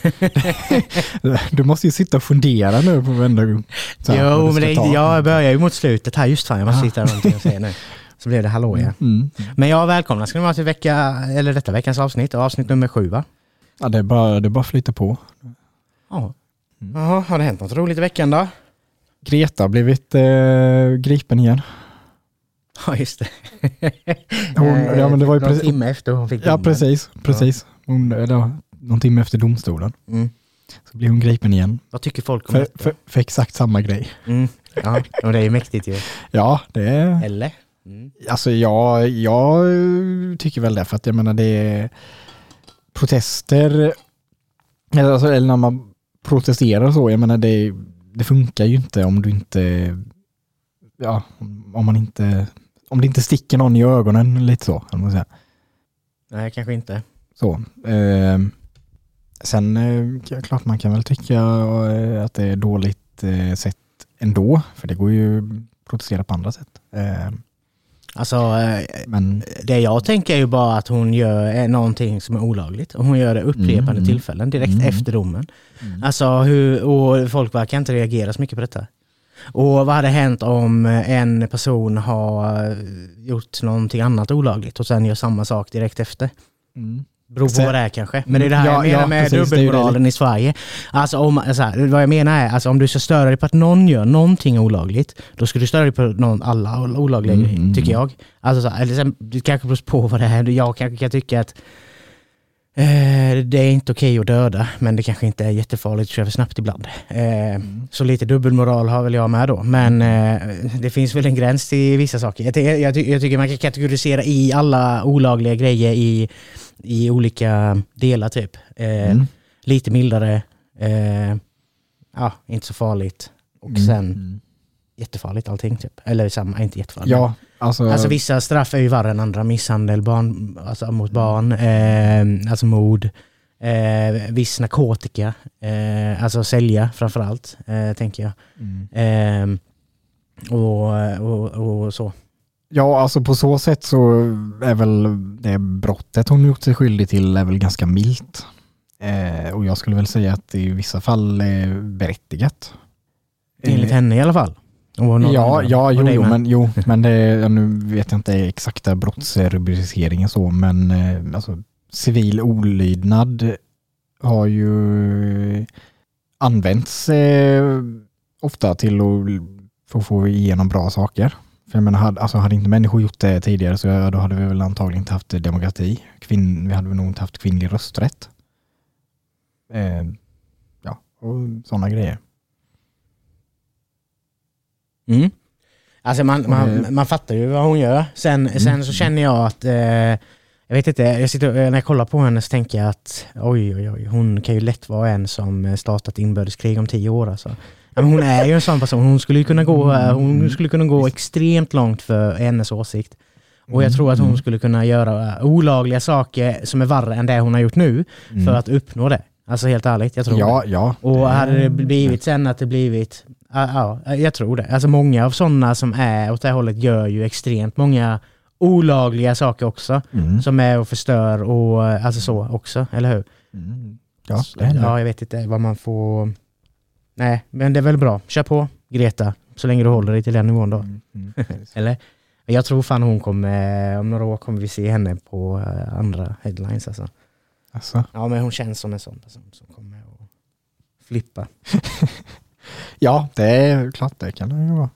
Du måste ju sitta och fundera nu på varenda gång. Jo, men det, jag börjar ju mot slutet här just fan. Jag måste hitta någonting att säga nu. Så blev det hallå ja. Mm. Men jag välkomna ska ni vara till vecka, eller detta veckans avsnitt, avsnitt nummer sju va? Ja, det är bara, det är bara att flytta på. Ja. Jaha, har det hänt något roligt i veckan då? Greta har blivit eh, gripen igen. Ja, just det. Hon, ja, men det var ju Någon precis, timme efter hon fick ja, domen. precis. precis. Hon, eller, någon timme efter domstolen Mm. så blev hon gripen igen. Vad tycker folk om För, detta? för, för exakt samma grej. Mm. Ja, och det är ju mäktigt ju. Ja, det är... Eller? Mm. Alltså jag, jag tycker väl det, för att jag menar det är protester, eller, alltså, eller när man protesterar så, jag menar det, det funkar ju inte om du inte, ja, om man inte, om det inte sticker någon i ögonen lite så, kan man säga. Nej, kanske inte. Så. Eh, sen, eh, klart man kan väl tycka eh, att det är dåligt eh, sätt ändå, för det går ju att protestera på andra sätt. Eh, Alltså, eh, men det jag tänker är ju bara att hon gör eh, någonting som är olagligt. Och hon gör det upprepande Mm. tillfällen direkt Mm. efter domen. Alltså, hur, och folk verkar inte reagera så mycket på detta. Och vad hade hänt om en person har gjort någonting annat olagligt och sen gör samma sak direkt efter? Mm. Beror på vad det är kanske. Men det är det här Ja, jag menar ja, med precis, dubbelmoralen i Sverige. Alltså, om, här, vad jag menar är, alltså, om du ska störa dig på att någon gör någonting olagligt, då ska du störa dig på någon, alla olagliga Mm, grejer, mm. tycker jag. Alltså, så här, eller sen, det kanske beror på vad det är. Jag kanske kan tycka att eh, det är inte okej att döda, men det kanske inte är jättefarligt att köra för snabbt ibland. Eh, Så lite dubbelmoral har väl jag med då. Men eh, det finns väl en gräns till vissa saker. Jag, jag, jag tycker man kan kategorisera i alla olagliga grejer i, i olika delar typ. Mm. Lite mildare, ja, inte så farligt. Och Mm. sen Mm. Jättefarligt allting typ. Eller samma, inte jättefarligt. Ja, alltså, Alltså vissa straff är ju värre än andra. Misshandel barn, alltså mot barn, eh, alltså mord, eh, viss narkotika, eh, alltså sälja framförallt, eh, tänker jag. mm. Eh, och, och, och så. ja, alltså på så sätt så är väl det brottet hon gjort sig skyldig till är väl ganska milt. Eh, och jag skulle väl säga att det i vissa fall är berättigat. Enligt Eh, henne i alla fall. Ja, annan. ja jo, jo, men, jo, men det, nu vet jag inte exakta brottsrubriceringen så, men eh, alltså, civil olydnad har ju använts eh, ofta till att få, få igenom bra saker. För jag menar, hade, alltså, hade inte människor gjort det tidigare så ja, då hade vi väl antagligen inte haft demokrati. Kvinn, vi hade väl nog inte haft kvinnlig rösträtt. Eh, ja, och sådana grejer. Mm. Alltså man, man, man fattar ju vad hon gör. Sen, Mm. sen så känner jag att, eh, jag vet inte, jag sitter, när jag kollar på henne så tänker jag att oj, oj, oj, hon kan ju lätt vara en som eh, startat inbördeskrig om tio år alltså. Ja, men hon är ju en sån person, hon skulle kunna gå, eh, hon skulle kunna gå extremt långt för hennes åsikt. Och jag tror att hon Mm. skulle kunna göra eh, olagliga saker som är värre än det hon har gjort nu Mm. för att uppnå det. Alltså helt ärligt, jag tror det. Ja, ja. Och hade det Eh, blivit sen att det blivit, ja, ja jag tror det. Alltså många av sådana som är åt det här hållet gör ju extremt många olagliga saker också. Mm. Som är och förstör och alltså så också, eller hur? Mm. Ja, det. Ja, jag vet inte vad man får... Nej, men det är väl bra. Kör på Greta, så länge du håller dig till den nivån då. Mm, mm. Eller? Jag tror fan hon kommer, om några år kommer vi se henne på eh, andra headlines alltså. Alltså, Ja men hon känns som en sån person som kommer att flippa. ja, det är klart det kan det ju vara.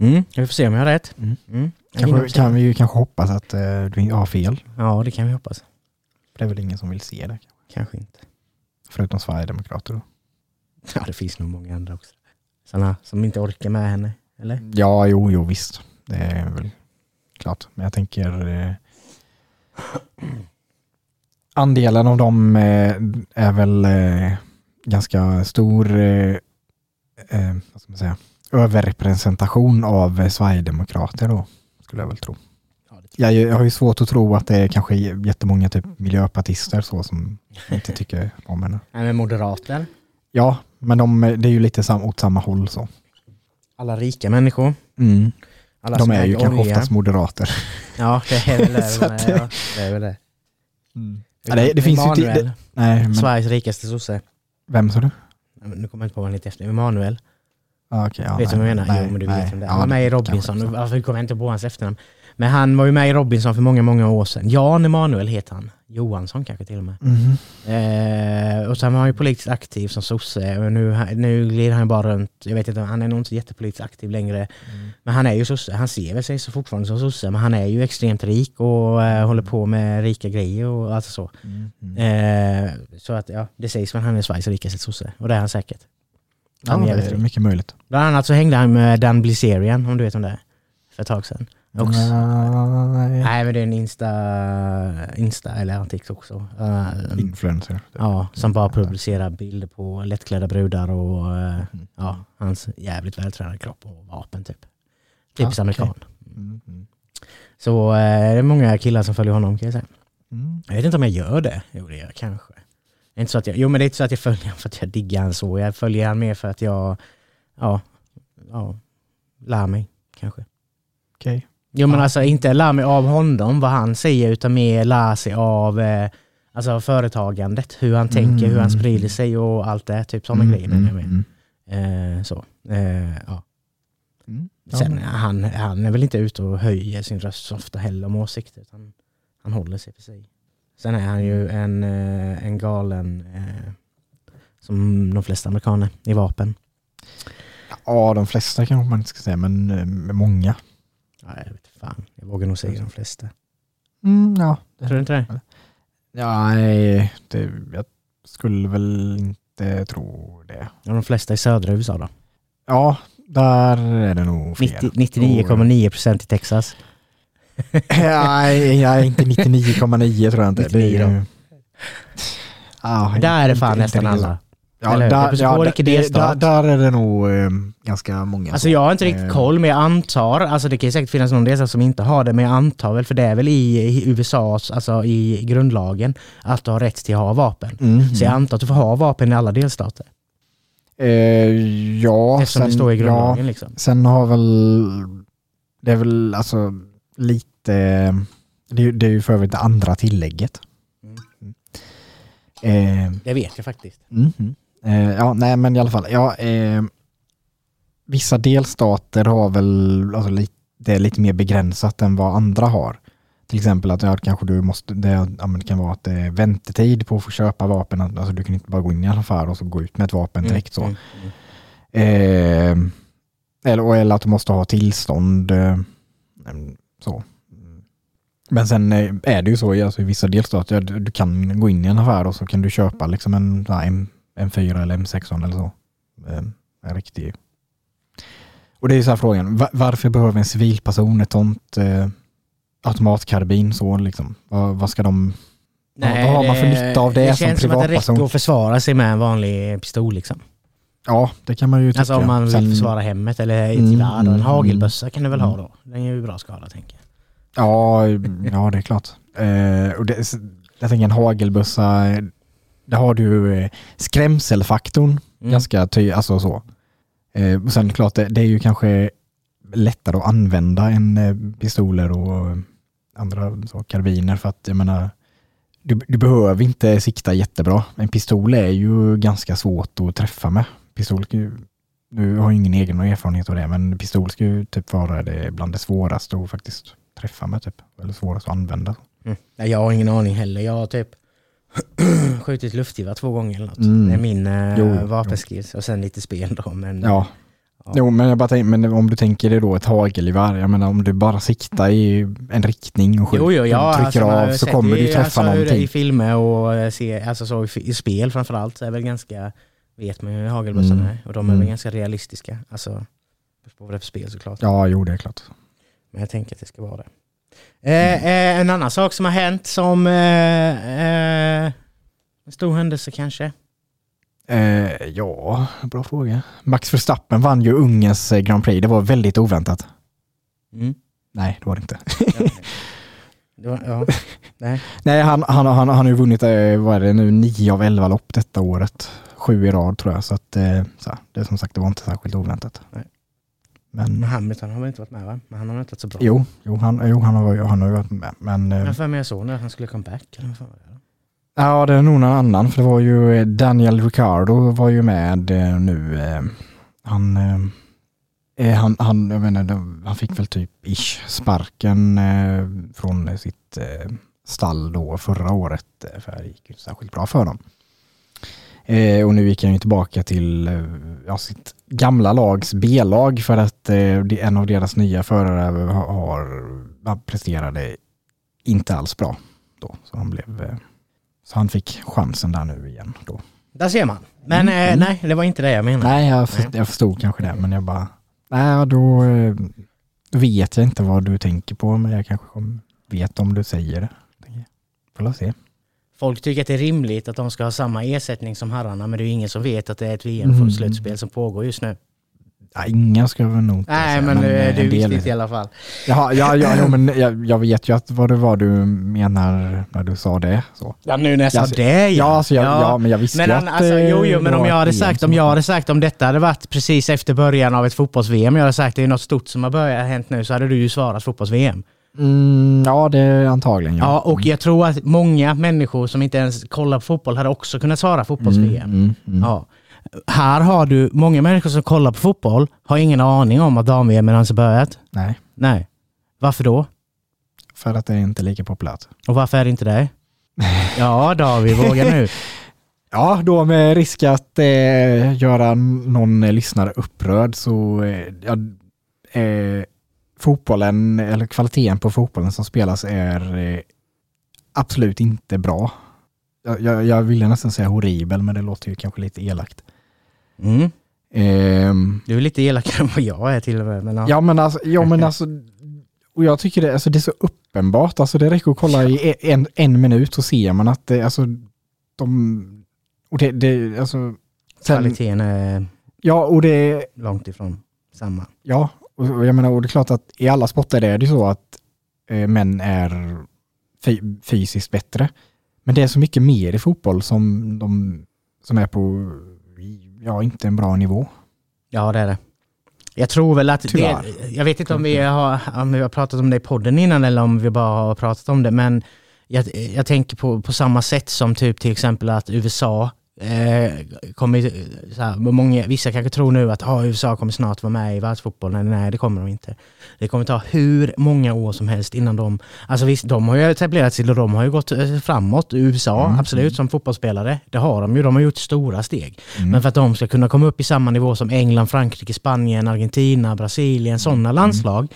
Mm, vi får se om jag har rätt. Mm. Mm. Kanske, kan vi ju kanske hoppas att eh, du har fel. Ja, det kan vi hoppas. För det är väl ingen som vill se det. Kanske inte. Förutom Sverigedemokrater då. Ja, det finns nog många andra också. Sådana som inte orkar med henne, eller? Ja, jo, jo, visst. Det är väl klart. Men jag tänker eh, andelen av dem eh, är väl, eh, ganska stor eh, vad ska man säga, överrepresentation av eh, Sverigedemokrater då, skulle jag väl tro. Jag, jag har ju svårt att tro att det är kanske jättemånga typ miljöpartister så som inte tycker om henne. Nej, men moderater. Ja, men de, det är ju lite sam, åt samma håll så. Alla rika människor. Alla De är ju kanske olja. oftast moderater. Ja, det är väl det. Det- ja, det är väl det. Ja, det, det finns ju inte, det, nej, men, Sveriges rikaste sosse. vem sa du? Nu kommer jag inte på vad han heter efter. Emanuel. Ah, okay, ja, vet du vad jag menar? nej, jo, men du nej, vet vem det är. Han var med i Robinson. Varför kommer jag inte på hans efternamn? Men han var ju med i Robinson för många, många år sedan. Jan Emanuel heter han. Johansson kanske till och med. Mhm. Eh, och sen var han ju politiskt aktiv som sosse och nu, nu glider han bara runt. Jag vet inte, han är nog inte jättepolitiskt aktiv längre. Mm. Men han är ju sosse. Han ser väl sig så fortfarande som sosse, men han är ju extremt rik och eh, håller på med rika grejer och alltså så. Mm, mm. Eh, så att ja, det sägs väl han är Sveriges rikaste sosse. Och det är han säkert. Ja, Han är det är mycket möjligt. Bland annat så hängde han med Dan Blizzerian, om du vet om det är. För ett tag sedan. Också. Nej. Nej men det är en Insta, Insta eller en TikTok också. Uh, Influencer. ja, som bara publicerar bilder på lättklädda brudar och eh, Mm. ja, hans jävligt vältränade kropp och vapen typ. Typiskt Ja, amerikan. Mm, mm. Så eh, det är många killar som följer honom kan jag säga. Mm. Jag vet inte om jag gör det. Jo det gör jag kanske. Det är inte så att jag, jo men det är inte så att jag följer honom för att jag diggar han så. Jag följer han mer för att jag, ja, ja, lär mig kanske. Okej. Jo men alltså inte lär mig av honom vad han säger utan mer lär sig av eh, alltså företagandet, hur han tänker, hur han Mm. sprider sig och allt det. Typ sådana Mm, grejer mm, med. mm. Eh, så. Eh, ja. Mm. Sen han, han är väl inte ute och höjer sin röst så ofta heller om åsikter utan han håller sig för sig. Sen är han ju en, eh, en galen eh, som de flesta amerikaner i vapen. Ja, de flesta kanske man inte ska säga, men eh, många. Ja, jag vet fan, jag vågar nog säga de flesta. Mm, ja. Tror du inte det? ja, nej, det, jag skulle väl inte tro det. Ja, de flesta i södra USA då? Ja, där är det nog. 90 99,9% i Texas. Nej, jag är inte 99,9 tror jag inte. Det är 99 då. ju- Ja, Där är det fan inte nästan alla. Ja, Eller där, ja, där, där, där är det nog eh, ganska många. Alltså jag har inte riktigt Eh, koll men jag antar, alltså det kan ju säkert finnas någon delstat som inte har det men jag antar väl för det är väl i, i USAs, alltså i grundlagen att du har rätt till att ha vapen. Mm, Så jag antar att du får ha vapen i alla delstater. eh, ja, Eftersom det står i grundlagen liksom. Sen har väl, det är väl alltså lite, det är, det är ju för övrigt det andra tillägget. Mm. Eh, Det vet jag faktiskt. mhm. Eh, ja, nej men i alla fall, ja, eh, vissa delstater har väl, alltså lite, det är lite mer begränsat än vad andra har. Till exempel att ja, kanske du måste, det, ja, det kan vara att det är väntetid på att få köpa vapen, alltså du kan inte bara gå in i en affär och så gå ut med ett vapen direkt så. Mm, mm. Eh, eller, eller att du måste ha tillstånd. Eh, så. Men sen eh, är det ju så alltså, i vissa delstater, du, kan gå in i en affär och så kan du köpa liksom en M, M4 eller M16 eller så. Eh, en riktig. Och det är så här frågan, va- varför behöver en civilperson ett sånt eh, automatkarbin så liksom? Vad, vad ska de... Vad- vad har man för det- nytta av det Det som känns som att det privatperson? räcker att försvara sig med en vanlig pistol liksom. Ja, det kan man ju tycka. Alltså om man vill Sen- försvara hemmet eller ett Mm, gevär och en mm, hagelbössa kan du väl ha mm. då? Den är ju bra skada tänker jag. Ja, ja det är klart. Eh, och det, jag tänker en hagelbössa, där har du eh, skrämselfaktorn Mm. ganska ty, alltså så. Eh, och sen klart, det, det är ju kanske lättare att använda än eh, pistoler och eh, andra så, karbiner för att jag menar, du, du behöver inte sikta jättebra. En pistol är ju ganska svårt att träffa med. Pistol ju, nu har jag ingen egen erfarenhet av det, men pistol ska ju typ vara det bland det svåraste att faktiskt träffa med typ. Eller svårast att använda. Mm. Jag har ingen aning heller. Jag har typ skjutit luftgevär två gånger eller något. Mm. Det är min eh, vapenskills och sen lite spel då. Men, Ja. Ja. Jo, men jag bara tänker, men om du tänker dig då ett hagelgevär, jag menar om du bara siktar i en riktning och skjuter, Jo, jo, ja, trycker alltså, av så kommer du träffa alltså, någonting. I filmer och eh, se, alltså så i, i spel framförallt så är väl ganska, vet man ju hur hagelbössorna Mm. är. Och de är Mm. väl ganska realistiska. Alltså, på det för spel såklart. Ja, jo det är klart. Men jag tänker att det ska vara det. Eh, eh, en annan sak som har hänt som eh, eh, en stor händelse kanske. Eh, ja, bra fråga. Max Verstappen vann ju Ungerns Grand Prix. Det var väldigt oväntat. Mm. Nej, det var det inte. Det var- ja. Nej. Nej, han, han, han, han har ju vunnit, vad är det nu, 9 av 11 lopp detta året. Sju i rad tror jag, så att så här, det som sagt, det var inte särskilt oväntat. Nej. Men Hamilton har väl inte varit med va? Men han har inte varit så bra. jo, jo, han, jo han, har, han har varit med. Men eh, Men för mig jag såg att han skulle comeback. Eller vad ja, det är nog någon annan, för det var ju eh, Daniel Ricciardo var ju med eh, nu. Eh, han, eh, eh, han, han, jag menar, han fick väl typ ish sparken eh, från sitt eh, stall då förra året, eh, för det gick ju inte särskilt bra för dem. Eh, och nu gick han ju tillbaka till eh, ja, sitt gamla lags B-lag för att eh, en av deras nya förare har, har presterade inte alls bra då. Så han blev eh, så han fick chansen där nu igen då. Där ser man. Men Mm, eh, mm. nej, det var inte det jag menade. Nej, jag, för, jag förstod kanske det, men jag bara, nej, då eh, då vet jag inte vad du tänker på, men jag kanske vet om du säger det. Får se. Folk tycker att det är rimligt att de ska ha samma ersättning som herrarna, men det är ju ingen som vet att det är ett Mm. VM-slutspel som pågår just nu. Ja, inga ska väl nog inte Nej, säga, men, det, eh, det är en del viktigt vet i jag. alla fall. Jaha, ja, ja, ja, men jag, jag vet ju att vad det var du menar när du sa det. Så. Ja, nu när jag sa Ja, alltså- det Ja, alltså, jag, ja. men jag visste Men att alltså, eh, jo, jo, det men om jag hade sagt, om jag hade sagt om detta hade varit precis efter början av ett fotbolls-VM, jag hade sagt det är något stort som har börjat hänt nu, så hade du ju svarat fotbolls-VM. Mm, ja, det är antagligen ja. Ja, och jag tror att många människor som inte ens kollar på fotboll hade också kunnat svara fotbolls-VM. Mm, mm, mm. Ja. Här har du många människor som kollar på fotboll, har ingen aning om att dam-VM ens har börjat. Nej, Nej. Varför då? för att det är inte lika populärt. Och varför är det inte det? Ja, David, våga nu. Ja, då med risk att eh, göra någon lyssnare upprörd så eh, eh, fotbollen, eller kvaliteten på fotbollen som spelas är eh, absolut inte bra. Jag, jag, jag ville nästan säga horribel, men det låter ju kanske lite elakt. Mm. Ehm, Du är lite elakare än vad jag är till och med. Men ja. ja, men alltså, ja, men alltså och jag tycker det, alltså, det är så uppenbart. Alltså, det räcker att kolla i en, en minut så ser man att det, alltså, de... Och det, det alltså, sen, Kvaliteten är Ja, och det, långt ifrån samma. ja, och, jag menar, och det är klart att i alla sporter är det så att eh, män är fy, fysiskt bättre. Men det är så mycket mer i fotboll som de som är på, ja, inte en bra nivå. Ja, det är det. Jag tror väl att det, jag vet inte om vi, har, om vi har pratat om det i podden innan eller om vi bara har pratat om det, men jag, jag tänker på, på samma sätt som typ till exempel att USA eh, kommer, så här, många, vissa kanske tror nu att ah, USA kommer snart vara med i världsfotbollen. Nej, det kommer de inte. Det kommer ta hur många år som helst innan de... Alltså visst, de har ju etablerat sig och de har ju gått eh, framåt. USA, Mm. absolut, som fotbollsspelare. Det har de ju. De har gjort stora steg. Mm. Men för att de ska kunna komma upp i samma nivå som England, Frankrike, Spanien, Argentina, Brasilien, sådana landslag.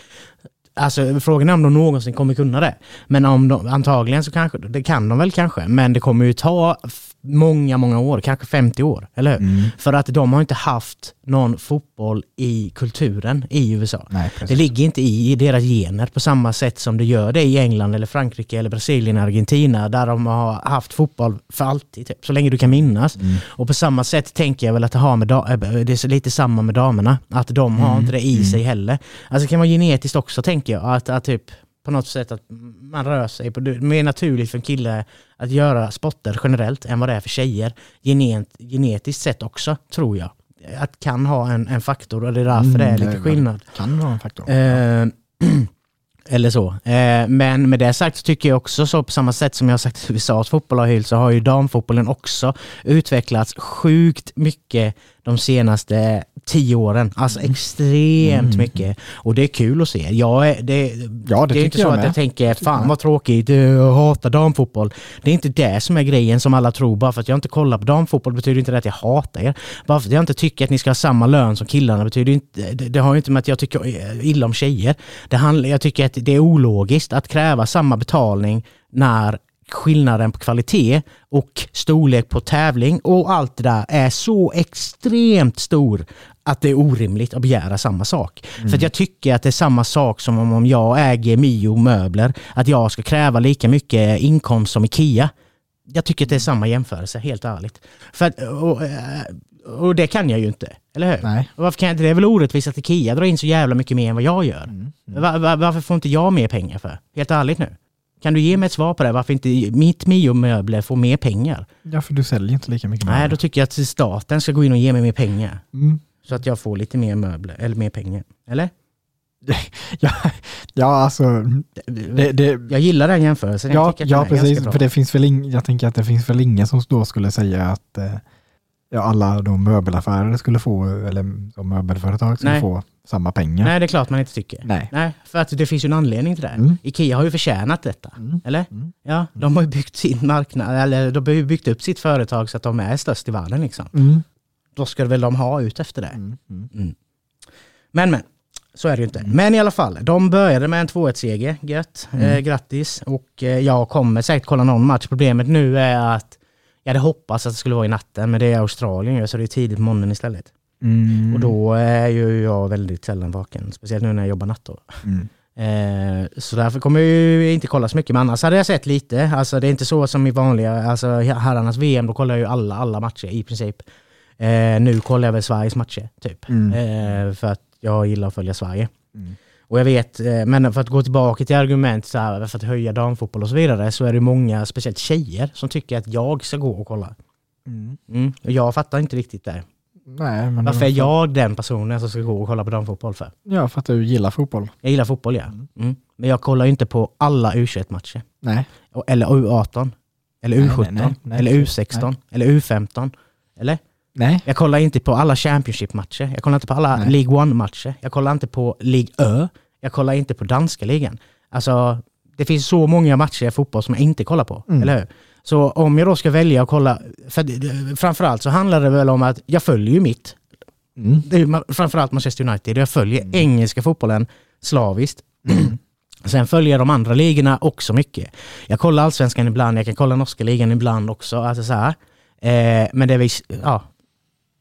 Alltså frågan är om de någonsin kommer kunna det. Men om de, antagligen så kanske, det kan de väl kanske, men det kommer ju ta många, många år, kanske 50 år, eller hur? Mm. För att de har inte haft någon fotboll i kulturen i USA. Nej, Det ligger inte i deras gener på samma sätt som det gör det i England, eller Frankrike, eller Brasilien, Argentina, där de har haft fotboll för alltid, typ, så länge du kan minnas. Mm. Och på samma sätt tänker jag väl att det, har med äh, det är lite samma med damerna, att de har Mm, inte det i mm. sig heller. Alltså det kan vara genetiskt också tänker jag, att, att typ på något sätt att man rör sig på, det är mer naturligt för en kille att göra sporter generellt än vad det är för tjejer. Genet, genetiskt sett också, tror jag. Att kan ha en, en faktor och det är därför Mm, det är det lite skillnad. Kan vara en faktor. Eh, eller så. Eh, men med det sagt så tycker jag också så på samma sätt som jag sagt att USAs fotboll har hyllt så har ju damfotbollen också utvecklats sjukt mycket de senaste tio åren. Alltså extremt Mm. mycket. Och det är kul att se. Jag är, det, Ja, det det är inte så jag att jag tänker, fan vad tråkigt, eh, jag hatar damfotboll. Det är inte det som är grejen som alla tror. Bara för att jag inte kollar på damfotboll betyder inte det att jag hatar er. Bara för att jag inte tycker att ni ska ha samma lön som killarna betyder inte, det, det har ju inte med att jag tycker illa om tjejer. Det handlar, jag tycker att det är ologiskt att kräva samma betalning när skillnaden på kvalitet och storlek på tävling och allt det där är så extremt stor att det är orimligt att begära samma sak. För att jag tycker att det är samma sak som om jag äger Mio möbler, att jag ska kräva lika mycket inkomst som Ikea. Jag tycker att det är samma jämförelse, helt ärligt. För och, eh, och det kan jag ju inte, eller hur? Nej. Och varför kan jag inte? Det är väl orättvist att Ikea drar in så jävla mycket mer än vad jag gör. Mm. Va- va- varför får inte jag mer pengar för? Helt ärligt nu. Kan du ge mig ett svar på det? Varför inte mitt Mio-möbler får mer pengar? Ja, för du säljer inte lika mycket Nej, då tycker jag att staten ska gå in och ge mig mer pengar. Mm. Så att jag får lite mer möbler, eller mer pengar. Eller? Ja, ja, alltså, det, det, Jag gillar den jämförelsen. Ja, ja precis. För det finns väl ing, jag tänker att det finns väl ingen som då skulle säga att eh, ja, alla de möbelaffärer skulle få, eller de möbelföretag skulle Nej. få samma pengar. Nej, det är klart man inte tycker. Nej. Nej, för att det finns ju en anledning till det. Mm. Ikea har ju förtjänat detta. Mm. Eller? Mm. Ja, de har ju byggt sin marknad, eller de har ju byggt upp sitt företag så att de är störst i världen liksom. Mm. Då ska väl de ha ut efter det. Mm. Mm. Mm. Men men, så är det ju inte. Men i alla fall, de började med en 2-1-seger, gött. Mm. Eh, grattis. Och eh, jag kommer säkert kolla någon match. Problemet nu är att jag hade hoppats att det skulle vara i natten, men det är Australien så det är tidigt på morgonen istället. Mm. Och då är ju jag väldigt sällan vaken, speciellt nu när jag jobbar natt då. Mm. Eh, så därför kommer jag ju inte kolla så mycket, men annars hade jag sett lite. Alltså det är inte så som i vanliga, alltså herrarnas VM, då kollar jag ju alla, alla matcher i princip. Eh, nu kollar jag väl Sveriges matcher, typ. Mm. Eh, för att jag gillar att följa Sverige. Mm. Och jag vet, eh, men för att gå tillbaka till argument så här, för att höja damfotboll och så vidare, så är det många, speciellt tjejer, som tycker att jag ska gå och kolla. Mm. Mm. Och jag fattar inte riktigt det. Nej, men Varför är jag den personen som ska gå och kolla på damfotboll för? Ja, för att du gillar fotboll. Jag gillar fotboll ja. Mm. Men jag kollar ju inte på alla U21-matcher. Nej. Eller U18. Eller Nej, U17. nej, nej, nej. eller U16. Eller U15. Eller? Nej. Jag kollar inte på alla Championship-matcher. Jag kollar inte på alla. League One-matcher. Jag kollar inte på League Ö. Jag kollar inte på danska ligan. Alltså, det finns så många matcher i fotboll som jag inte kollar på. Mm. Eller hur? Så om jag då ska välja att kolla, för framförallt så handlar det väl om att jag följer ju mitt. Mm. Det är framförallt Manchester United. Jag följer Mm. engelska fotbollen slaviskt. Mm. Sen följer jag de andra ligorna också mycket. Jag kollar allsvenskan ibland, jag kan kolla norska ligan ibland också. Alltså så här. Eh, men det är vis, ja,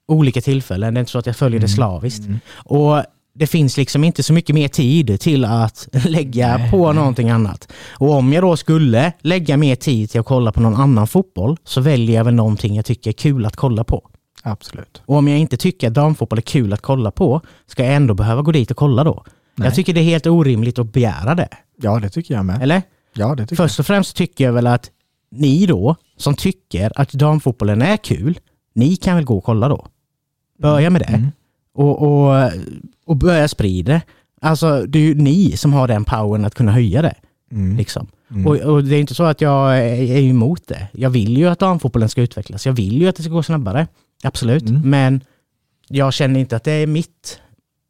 olika tillfällen, det är inte så att jag följer det Mm. slaviskt. Mm. Och det finns liksom inte så mycket mer tid till att lägga Nej, på nej. någonting annat. Och om jag då skulle lägga mer tid till att kolla på någon annan fotboll så väljer jag väl någonting jag tycker är kul att kolla på. Absolut. Och om jag inte tycker att damfotboll är kul att kolla på, ska jag ändå behöva gå dit och kolla då? Nej. Jag tycker det är helt orimligt att begära det. Ja, det tycker jag med. Eller? Ja, det tycker Först och främst tycker jag väl att ni då, som tycker att damfotbollen är kul, ni kan väl gå och kolla då. Börja med det. Mm. Och, och, och börja sprida det. Alltså det är ju ni som har den powern att kunna höja det. Mm. Liksom. Mm. Och, och det är inte så att jag är, emot det. Jag vill ju att damfotbollen ska utvecklas. Jag vill ju att det ska gå snabbare. Absolut. Mm. Men jag känner inte att det är mitt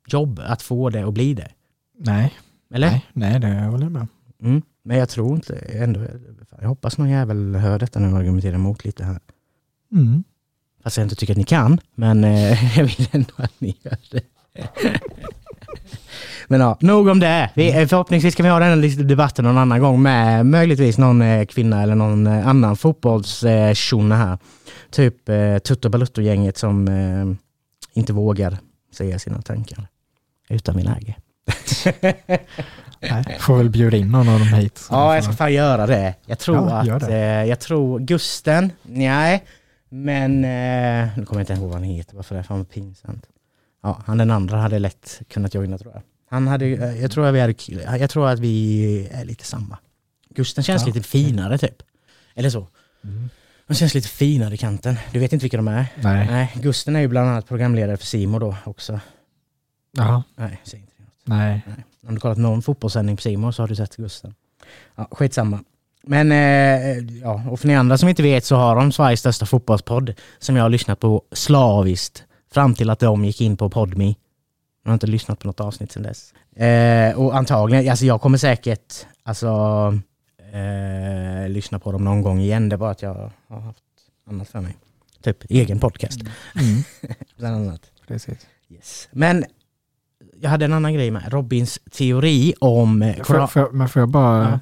jobb att få det och bli det. Nej. Eller? Nej, nej, det håller jag med. Mm. Men jag tror inte ändå. Jag hoppas någon jävel hör detta när jag argumenterar emot lite här. Mm. Fast jag inte tycker att ni kan. Men eh, jag vill ändå att ni gör det. men ja, nog om det. Vi, eh, förhoppningsvis kan vi ha den här debatten någon annan gång med möjligtvis någon eh, kvinna eller någon eh, annan fotbollstjona här. Typ eh, Tutto Balutto-gänget som inte vågar säga sina tankar utan min läge. Nej, får väl bjuda in någon av dem hit. Ja, jag ska fan göra det. Jag tror Ja, att, jag tror Gusten, nej, men eh, nu kommer jag inte ihåg vad han heter, varför det är fan pinsamt. Ja, han den andra hade lätt kunnat joina tror jag. Han hade, eh, jag tror att vi hade, jag tror att vi är lite samma. Gusten känns Ja, lite finare typ. Eller så. Mm. De känns lite finare i kanten. Du vet inte vilka de är? Nej. Nej, Gusten är ju bland annat programledare för Simo då också. Jaha. Nej, säg inte det. Nej. Nej. Om du kollat någon fotbollssändning på Simon så har du sett Gusten. Ja, skitsamma. Men eh, ja, och för ni andra som inte vet så har de Sveriges största fotbollspodd som jag har lyssnat på slaviskt fram till att de gick in på Podme. Jag har inte lyssnat på något avsnitt sedan dess. Eh, och antagligen, alltså jag kommer säkert alltså, eh, lyssna på dem någon gång igen. Det är bara att jag har haft annat för mig. Typ egen podcast, Mm. bland annat. Precis. Yes. Men jag hade en annan grej med. Robins teori om... eh, Koran- får, men får jag bara... Ja.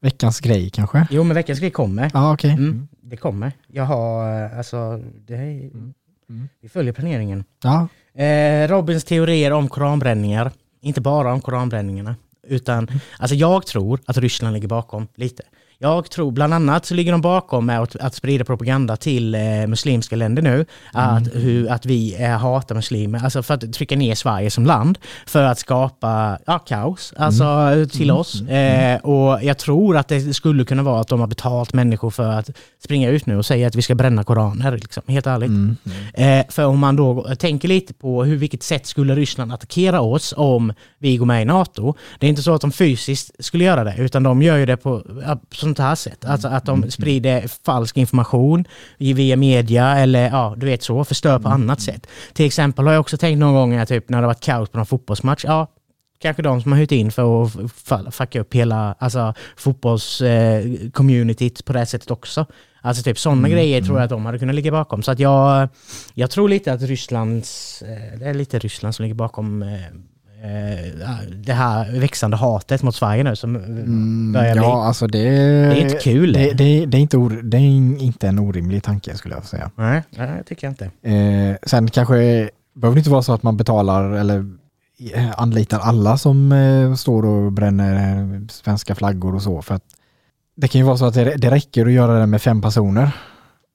Veckans grej kanske? Jo, men veckans grej kommer. Ja, okej. Mm, det kommer. Jag har, eh, alltså, det är, Mm. Mm. vi följer planeringen. Ja. Eh, Robins teorier om koranbränningar. Inte bara om koranbränningarna. Utan, Mm. alltså jag tror att Ryssland ligger bakom lite. Jag tror bland annat så ligger de bakom med att, att sprida propaganda till eh, muslimska länder nu. Att, hur, att vi eh, hatar muslimer, alltså för att trycka ner Sverige som land. För att skapa ja, kaos, alltså till oss. Eh, och jag tror att det skulle kunna vara att de har betalt människor för att springa ut nu och säga att vi ska bränna koraner, liksom, helt ärligt. Mm. Eh, för om man då tänker lite på hur, vilket sätt skulle Ryssland attackera oss om vi går med i NATO. Det är inte så att de fysiskt skulle göra det, utan de gör ju det på ja, sånt här sätt. Alltså att de sprider falsk information via media eller ja, du vet så, förstör på annat sätt. Till exempel har jag också tänkt någon gång, typ när det varit kaos på någon fotbollsmatch, ja, kanske de som har hyrt in för att fucka upp hela alltså, fotbollscommunityt på det sättet också. Alltså typ sådana grejer tror jag att de hade kunnat ligga bakom. Så att jag, jag tror lite att Rysslands, eh, det är lite Ryssland som ligger bakom eh, eh, det här växande hatet mot Sverige nu som Mm, börjar bli. ja, alltså det, Det är inte kul. Det, det, det, är inte or, det är inte en orimlig tanke skulle jag säga. Nej, det tycker jag inte. Eh, sen kanske behöver det inte vara så att man betalar eller eh, anlitar alla som eh, står och bränner eh, svenska flaggor och så. För att det kan ju vara så att det, det räcker att göra det med fem personer.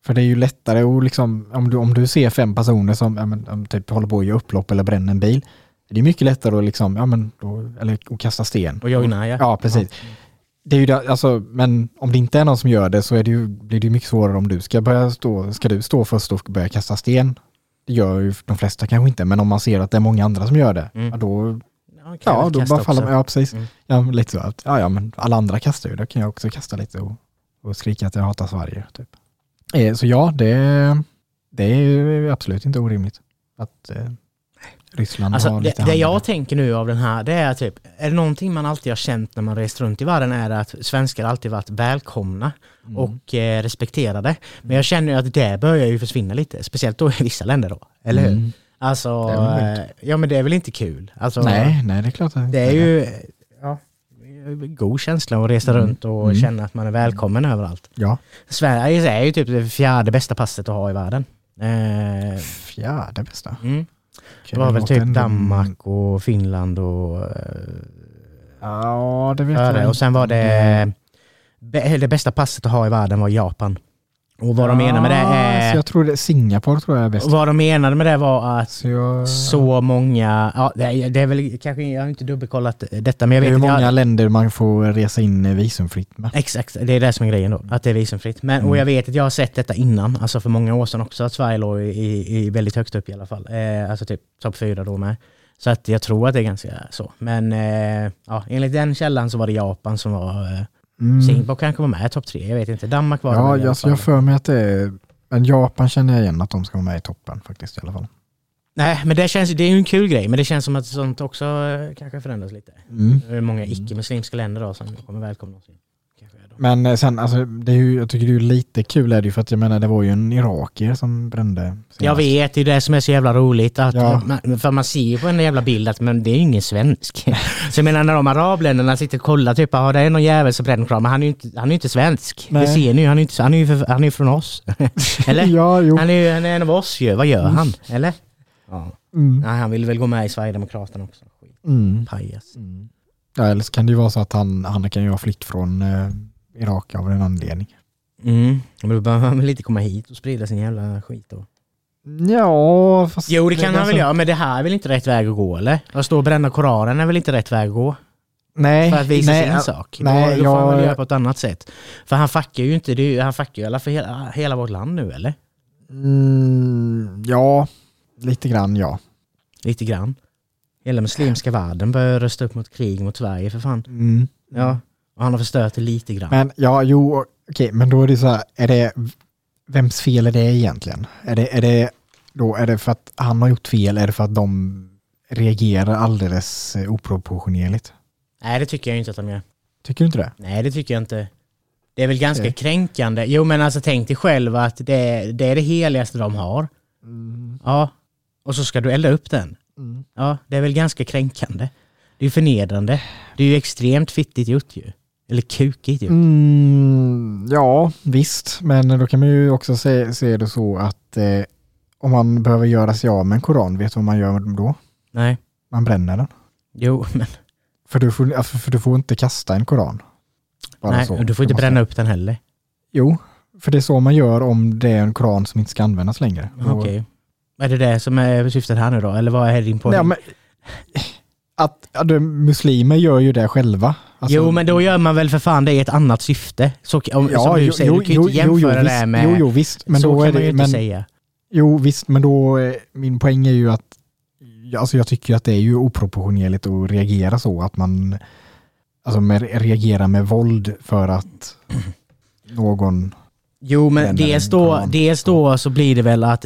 För det är ju lättare att liksom, om du, om du ser fem personer som ja, men, typ håller på att göra upplopp eller bränner en bil. Det är mycket lättare att liksom, ja men, då, eller att kasta sten. Och joina ja. Ja, precis. Det är ju det, alltså, men om det inte är någon som gör det så är det ju, blir det ju mycket svårare om du ska börja stå, ska du stå först och börja kasta sten? Det gör ju de flesta kanske inte, men om man ser att det är många andra som gör det, Mm. ja, då, Ja, jag ja, då bara faller man, ja precis. Mm. Ja, lite så att, ja, ja, men alla andra kastar ju, då kan jag också kasta lite och, och skrika att jag hatar Sverige. Typ. Eh, så ja, det, det är absolut inte orimligt att eh, Ryssland Alltså, har det, lite det i jag tänker nu av den här, det är typ, är det någonting man alltid har känt när man rest runt i världen är det att svenskar alltid varit välkomna Mm. och eh, respekterade. Men jag känner ju att det börjar ju försvinna lite, speciellt då i vissa länder då, eller hur? Mm. Alltså, Det eh, ja men det är väl inte kul? Alltså, Nej, nej, det är klart att Det är ju ja, god känsla att resa Mm. runt och Mm. känna att man är välkommen överallt. Ja, Sverige är ju typ det fjärde bästa passet att ha i världen. Eh, fjärde bästa. mm. Det var väl typ Danmark och Finland och eh, Ja, det vet jag Och sen var det bä- det bästa passet att ha i världen var Japan. Och vad de menar med det Så är... jag tror det, Singapore tror jag är bäst. Och vad de menade med det var att Så, jag, så många... Ja, det är, det är väl kanske... Jag har inte dubbelkollat detta men jag vet hur många jag, länder man får resa in visumfritt med. Exakt, det är det som är grejen då. Att det är visumfritt. Men, Och Mm. jag vet att jag har sett detta innan, alltså för många år sedan också, att Sverige låg i, i, i väldigt högst upp i alla fall. Eh, alltså typ topp fyra då med. Så att jag tror att det är ganska så. Men eh, ja, enligt den källan så var det Japan som var... Eh, Mm. Singapore kanske var med i topp tre, jag vet inte. Danmark var det Ja, alla jag, fall. jag för mig att det är... Men Japan känner jag igen att de ska vara med i toppen faktiskt i alla fall. Nej, men det, känns, det är ju en kul grej, men det känns som att sånt också eh, kanske förändras lite. Mm. Det är många icke-muslimska länder då som kommer välkomna oss in. Men eh, sen, alltså, det är ju, jag tycker det är ju lite kul är det ju för att jag menar det var ju en irakier som brände. senast. Jag vet, det är det som är så jävla roligt. Att, Ja. man, för man ser ju på en jävla bild att men det är ju ingen svensk. så jag menar när de arabländerna sitter och kollar, typ ja det är någon jävel som bränner koran, men han är ju inte, han är inte svensk. Nej. Det ser ni ju, han är ju inte, han är ju, för, han är från oss. Eller? Ja, jo. Han är ju han är en av oss ju, vad gör han? Eller? Ja. Mm. Nej, han vill väl gå med i Sverigedemokraterna också. Skit, Mm. pajas. Mm. Ja, eller så kan det ju vara så att han, han kan ju ha flytt från eh, Irak av en anledning. Mm. Men då behöver han väl lite komma hit och sprida sin jävla skit då. Ja, fast... Jo det kan han alltså- väl göra, men det här är väl inte rätt väg att gå eller? Att stå och bränna Koranen är väl inte rätt väg att gå? Nej, För att visa nej, sin sak. nej, då, då får han väl göra på ett annat sätt. För han fuckar ju inte, det ju, han fuckar ju alla för hela, hela vårt land nu eller? Mm, ja, lite grann ja. Lite grann. Hela muslimska världen börjar rösta upp mot krig mot Sverige för fan. Mm. Ja. Och han har förstört det lite grann. Men ja, jo, okej, men då är det så här, är det, vems fel är det egentligen? Är det, är det, då, är det för att han har gjort fel, är det för att de reagerar alldeles eh, oproportionerligt? Nej det tycker jag inte att de gör. Tycker du inte det? Nej det tycker jag inte. Det är väl ganska Okej. kränkande. Jo men alltså tänk dig själv att det, det är det heligaste de har. Ja. Och så ska du elda upp den. Ja, det är väl ganska kränkande. Det är ju förnedrande. Det är ju extremt fittigt gjort ju. Eller kukigt ju. Mm, ja, visst, men då kan man ju också se, se det så att eh, om man behöver göra sig av med en koran, vet du vad man gör då? Nej. Man bränner den. Jo, men För du får, alltså, för du får inte kasta en koran. Bara Nej, så. och du får inte bränna upp den heller. Jo, för det är så man gör om det är en kran som inte ska användas längre. Okej. Är det det som är syftet här nu då? Eller vad är din poäng? Nej, men, att, att muslimer gör ju det själva. Alltså- jo, men då gör man väl för fan det i ett annat syfte. Så, om, som du säger, du kan ju inte jämföra det visst, med... Jo, jo, visst. Men så då kan är man ju det, inte men, säga. Jo, visst, men då, eh, min poäng är ju att ja, alltså jag tycker att det är ju oproportionerligt att reagera så, att man alltså med, reagerar med våld för att någon... Jo, men dels då, dels då så blir det väl att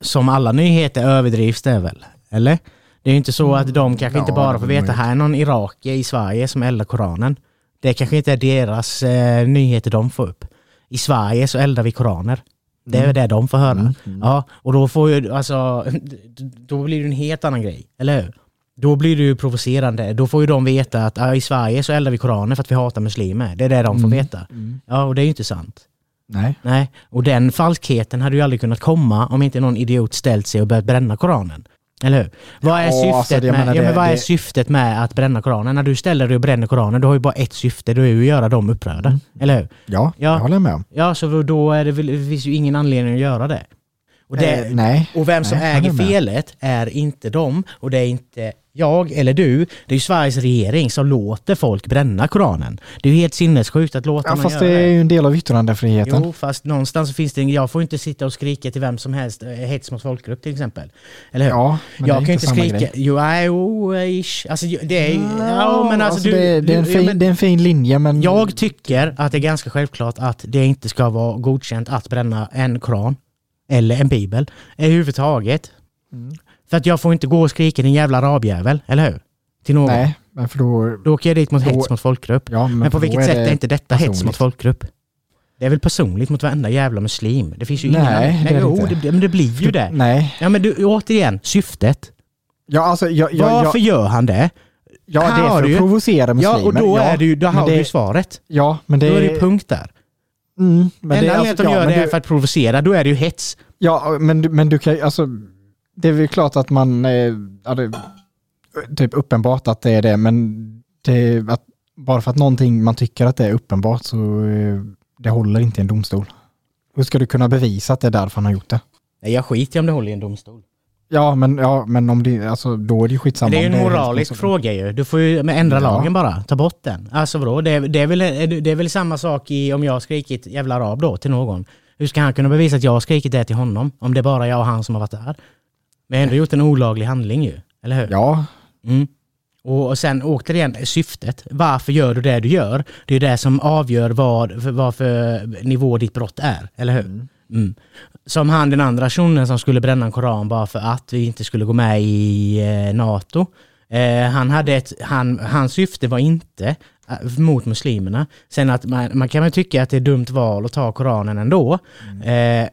som alla nyheter överdrivs det väl? Eller? Det är ju inte så att de kanske inte Ja, bara det får veta här är någon irakier i Sverige som eldar Koranen. Det kanske inte är deras eh, nyheter de får upp. I Sverige så eldar vi Koraner. Det är Mm. det de får höra. Mm, mm. Ja, och då får ju, alltså, då blir det en helt annan grej, eller hur? Då blir det ju provocerande. Då får ju de veta att ja, i Sverige så eldar vi Koranen för att vi hatar muslimer. Det är det de får Mm. veta. Mm. Ja, och det är ju inte sant. Nej. Nej, och den falskheten hade ju aldrig kunnat komma om inte någon idiot ställt sig och börjat bränna Koranen. Eller hur? Vad är, Ja, syftet, alltså, jag med, menar ja, det- men vad är det- syftet med att bränna Koranen? När du ställer dig och bränner Koranen, du har ju bara ett syfte, det är ju att göra dem upprörda. Mm. Eller hur? Ja, Ja. det håller jag med. Ja, så då är det, väl, finns ju ingen anledning att göra det. Och, det, Eh, nej. och vem som Nej, äger felet är inte dem och det är inte jag eller du. Det är ju Sveriges regering som låter folk bränna Koranen. Det är ju helt sinnessjukt att låta Ja, någon fast göra det är ju en del av yttrandefriheten. Jo, fast någonstans finns det en, Jag får inte sitta och skrika till vem som helst, eh, hets mot folkgrupp till exempel. Eller hur? Ja, men jag det är kan inte samma skrika... grej. Jo, jo, ish. Alltså det är ju... Ja, men alltså, du... det, det, är en fin, men- det är en fin linje, men... jag tycker att det är ganska självklart att det inte ska vara godkänt att bränna en koran eller en bibel överhuvudtaget. Mm. För att jag får inte gå och skrika din jävla arabjävel, eller hur? Till någon. Nej, men för då... Då åker jag dit mot Då- hets mot folkgrupp. Ja, men, Men på vilket sätt är, det inte detta hets personligt. mot folkgrupp? Det är väl personligt mot varenda jävla muslim? Det finns ju ingen... Nej, annan- det är det jo, inte. det, men det blir ju det. Nej. Ja men du, återigen, syftet. Ja, alltså, jag, jag, Varför jag, gör han det? ja, det är för du att provocera muslimer. Ja, och då, ja, är det ju, då har det- du ju svaret. Ja, men det Då är det är... ju punkt där. Mm, men Enda det är anledningen att de ja, gör men det är du- för att provocera, då är det ju hets. Ja, men, men du kan alltså, det är väl klart att man, eh, ja, det, typ uppenbart att det är det, men det, att, bara för att någonting man tycker att det är uppenbart så eh, det håller inte i en domstol. Hur ska du kunna bevisa att det är därför han har gjort det? Nej, jag skiter om det håller i en domstol. Ja, men, ja, men om det, alltså, då är det ju skitsamma. det är ju en moralisk fråga ju. Du får ju ändra Ja. lagen bara. Ta bort den. Alltså vadå? Det, är- det, är väl, det är väl samma sak i om jag har skrikit jävla arab då till någon. Hur ska han kunna bevisa att jag har skrikit det till honom? Om det är bara jag och han som har varit där. Vi har ändå gjort en olaglig handling ju. Eller hur? Ja, Mm. Och, och sen återigen syftet. Varför gör du det du gör? Det är det som avgör vad för, vad för nivå ditt brott är. Eller hur? Mm. Som han den andra shunon som skulle bränna en koran bara för att vi inte skulle gå med i eh, NATO. Eh, han hade ett, han, hans syfte var inte eh, mot muslimerna. Sen att man, man kan väl tycka att det är dumt val att ta koranen ändå. Eh,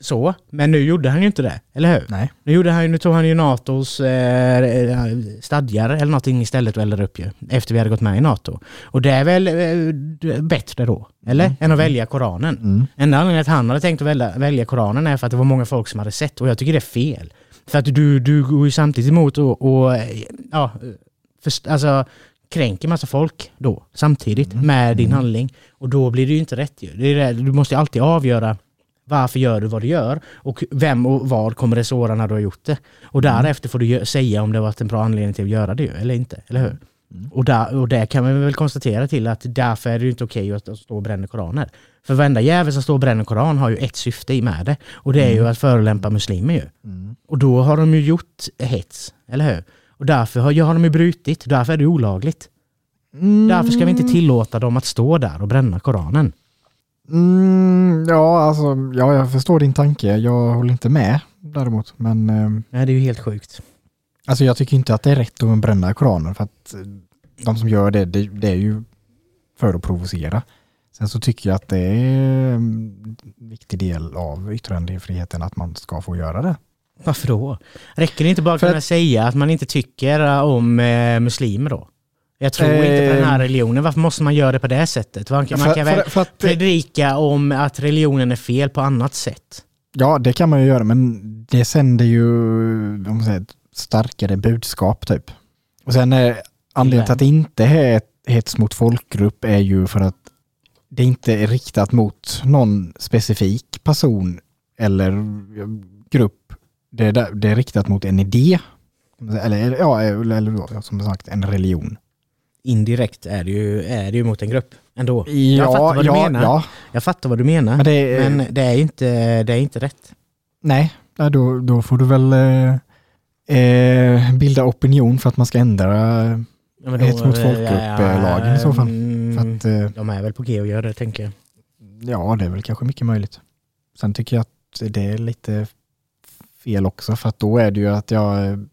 så, men nu gjorde han ju inte det, eller hur? nej. Nu, gjorde han, nu tog han ju NATOs eh, stadgar eller någonting istället och eldade upp ju. Efter vi hade gått med i NATO. Och det är väl eh, bättre då, eller? Än att välja Koranen. Mm. Enda anledningen att han hade tänkt att välja, välja Koranen är för att det var många folk som hade sett och jag tycker det är fel. För att du, du går ju samtidigt emot och, och eh, ja, först, alltså kränker massa folk då samtidigt med din handling. Och då blir det ju inte rätt ju. Det är det, du måste ju alltid avgöra varför gör du vad du gör och vem och vad kommer det såra när du har gjort det. Och därefter får du säga om det varit en bra anledning till att göra det eller inte, eller hur? Och, där, och det kan man väl konstatera till att därför är det ju inte okej att stå och bränna koraner. För varenda jävel som står och bränner koran har ju ett syfte i med det. Och det är ju att förolämpa muslimer ju. Mm. Och då har de ju gjort hets, eller hur? Och därför har, har de ju brutit, därför är det olagligt. Mm. Därför ska vi inte tillåta dem att stå där och bränna koranen. Mm, ja, alltså, ja, jag förstår din tanke. Jag håller inte med däremot, men eh, Nej, det är ju helt sjukt. Alltså jag tycker inte att det är rätt att bränna Koranen för att eh, de som gör det, det, det är ju för att provocera. Sen så tycker jag att det är en viktig del av yttrandefriheten att man ska få göra det. Varför då? Räcker det inte bara att kunna att- säga att man inte tycker om eh, muslimer då? Jag tror inte på den här Eh, religionen. Varför måste man göra det på det sättet? Man kan, man för, kan väl för, för att, predika om att religionen är fel på annat sätt. ja, det kan man ju göra, men det sänder ju om man säger, ett starkare budskap typ. Och sen är anledningen till att det inte är hets mot folkgrupp är ju för att det inte är riktat mot någon specifik person eller grupp. Det är, det är riktat mot en idé. Eller, ja, eller, eller som sagt en religion. Indirekt är det ju, är det ju mot en grupp ändå. Ja, jag fattar vad du ja, menar. Ja, Jag fattar vad du menar. men det är, Men det är inte, det är inte rätt. nej, då, då får du väl eh, eh, bilda opinion för att man ska ändra. Ja, men Hets mot eh, folkgrupp-lagen i så fall. mm, att, eh, De är väl på G och gör det, tänker jag. ja, det är väl kanske mycket möjligt. Sen tycker jag att det är lite fel också, för att då är det ju att jag...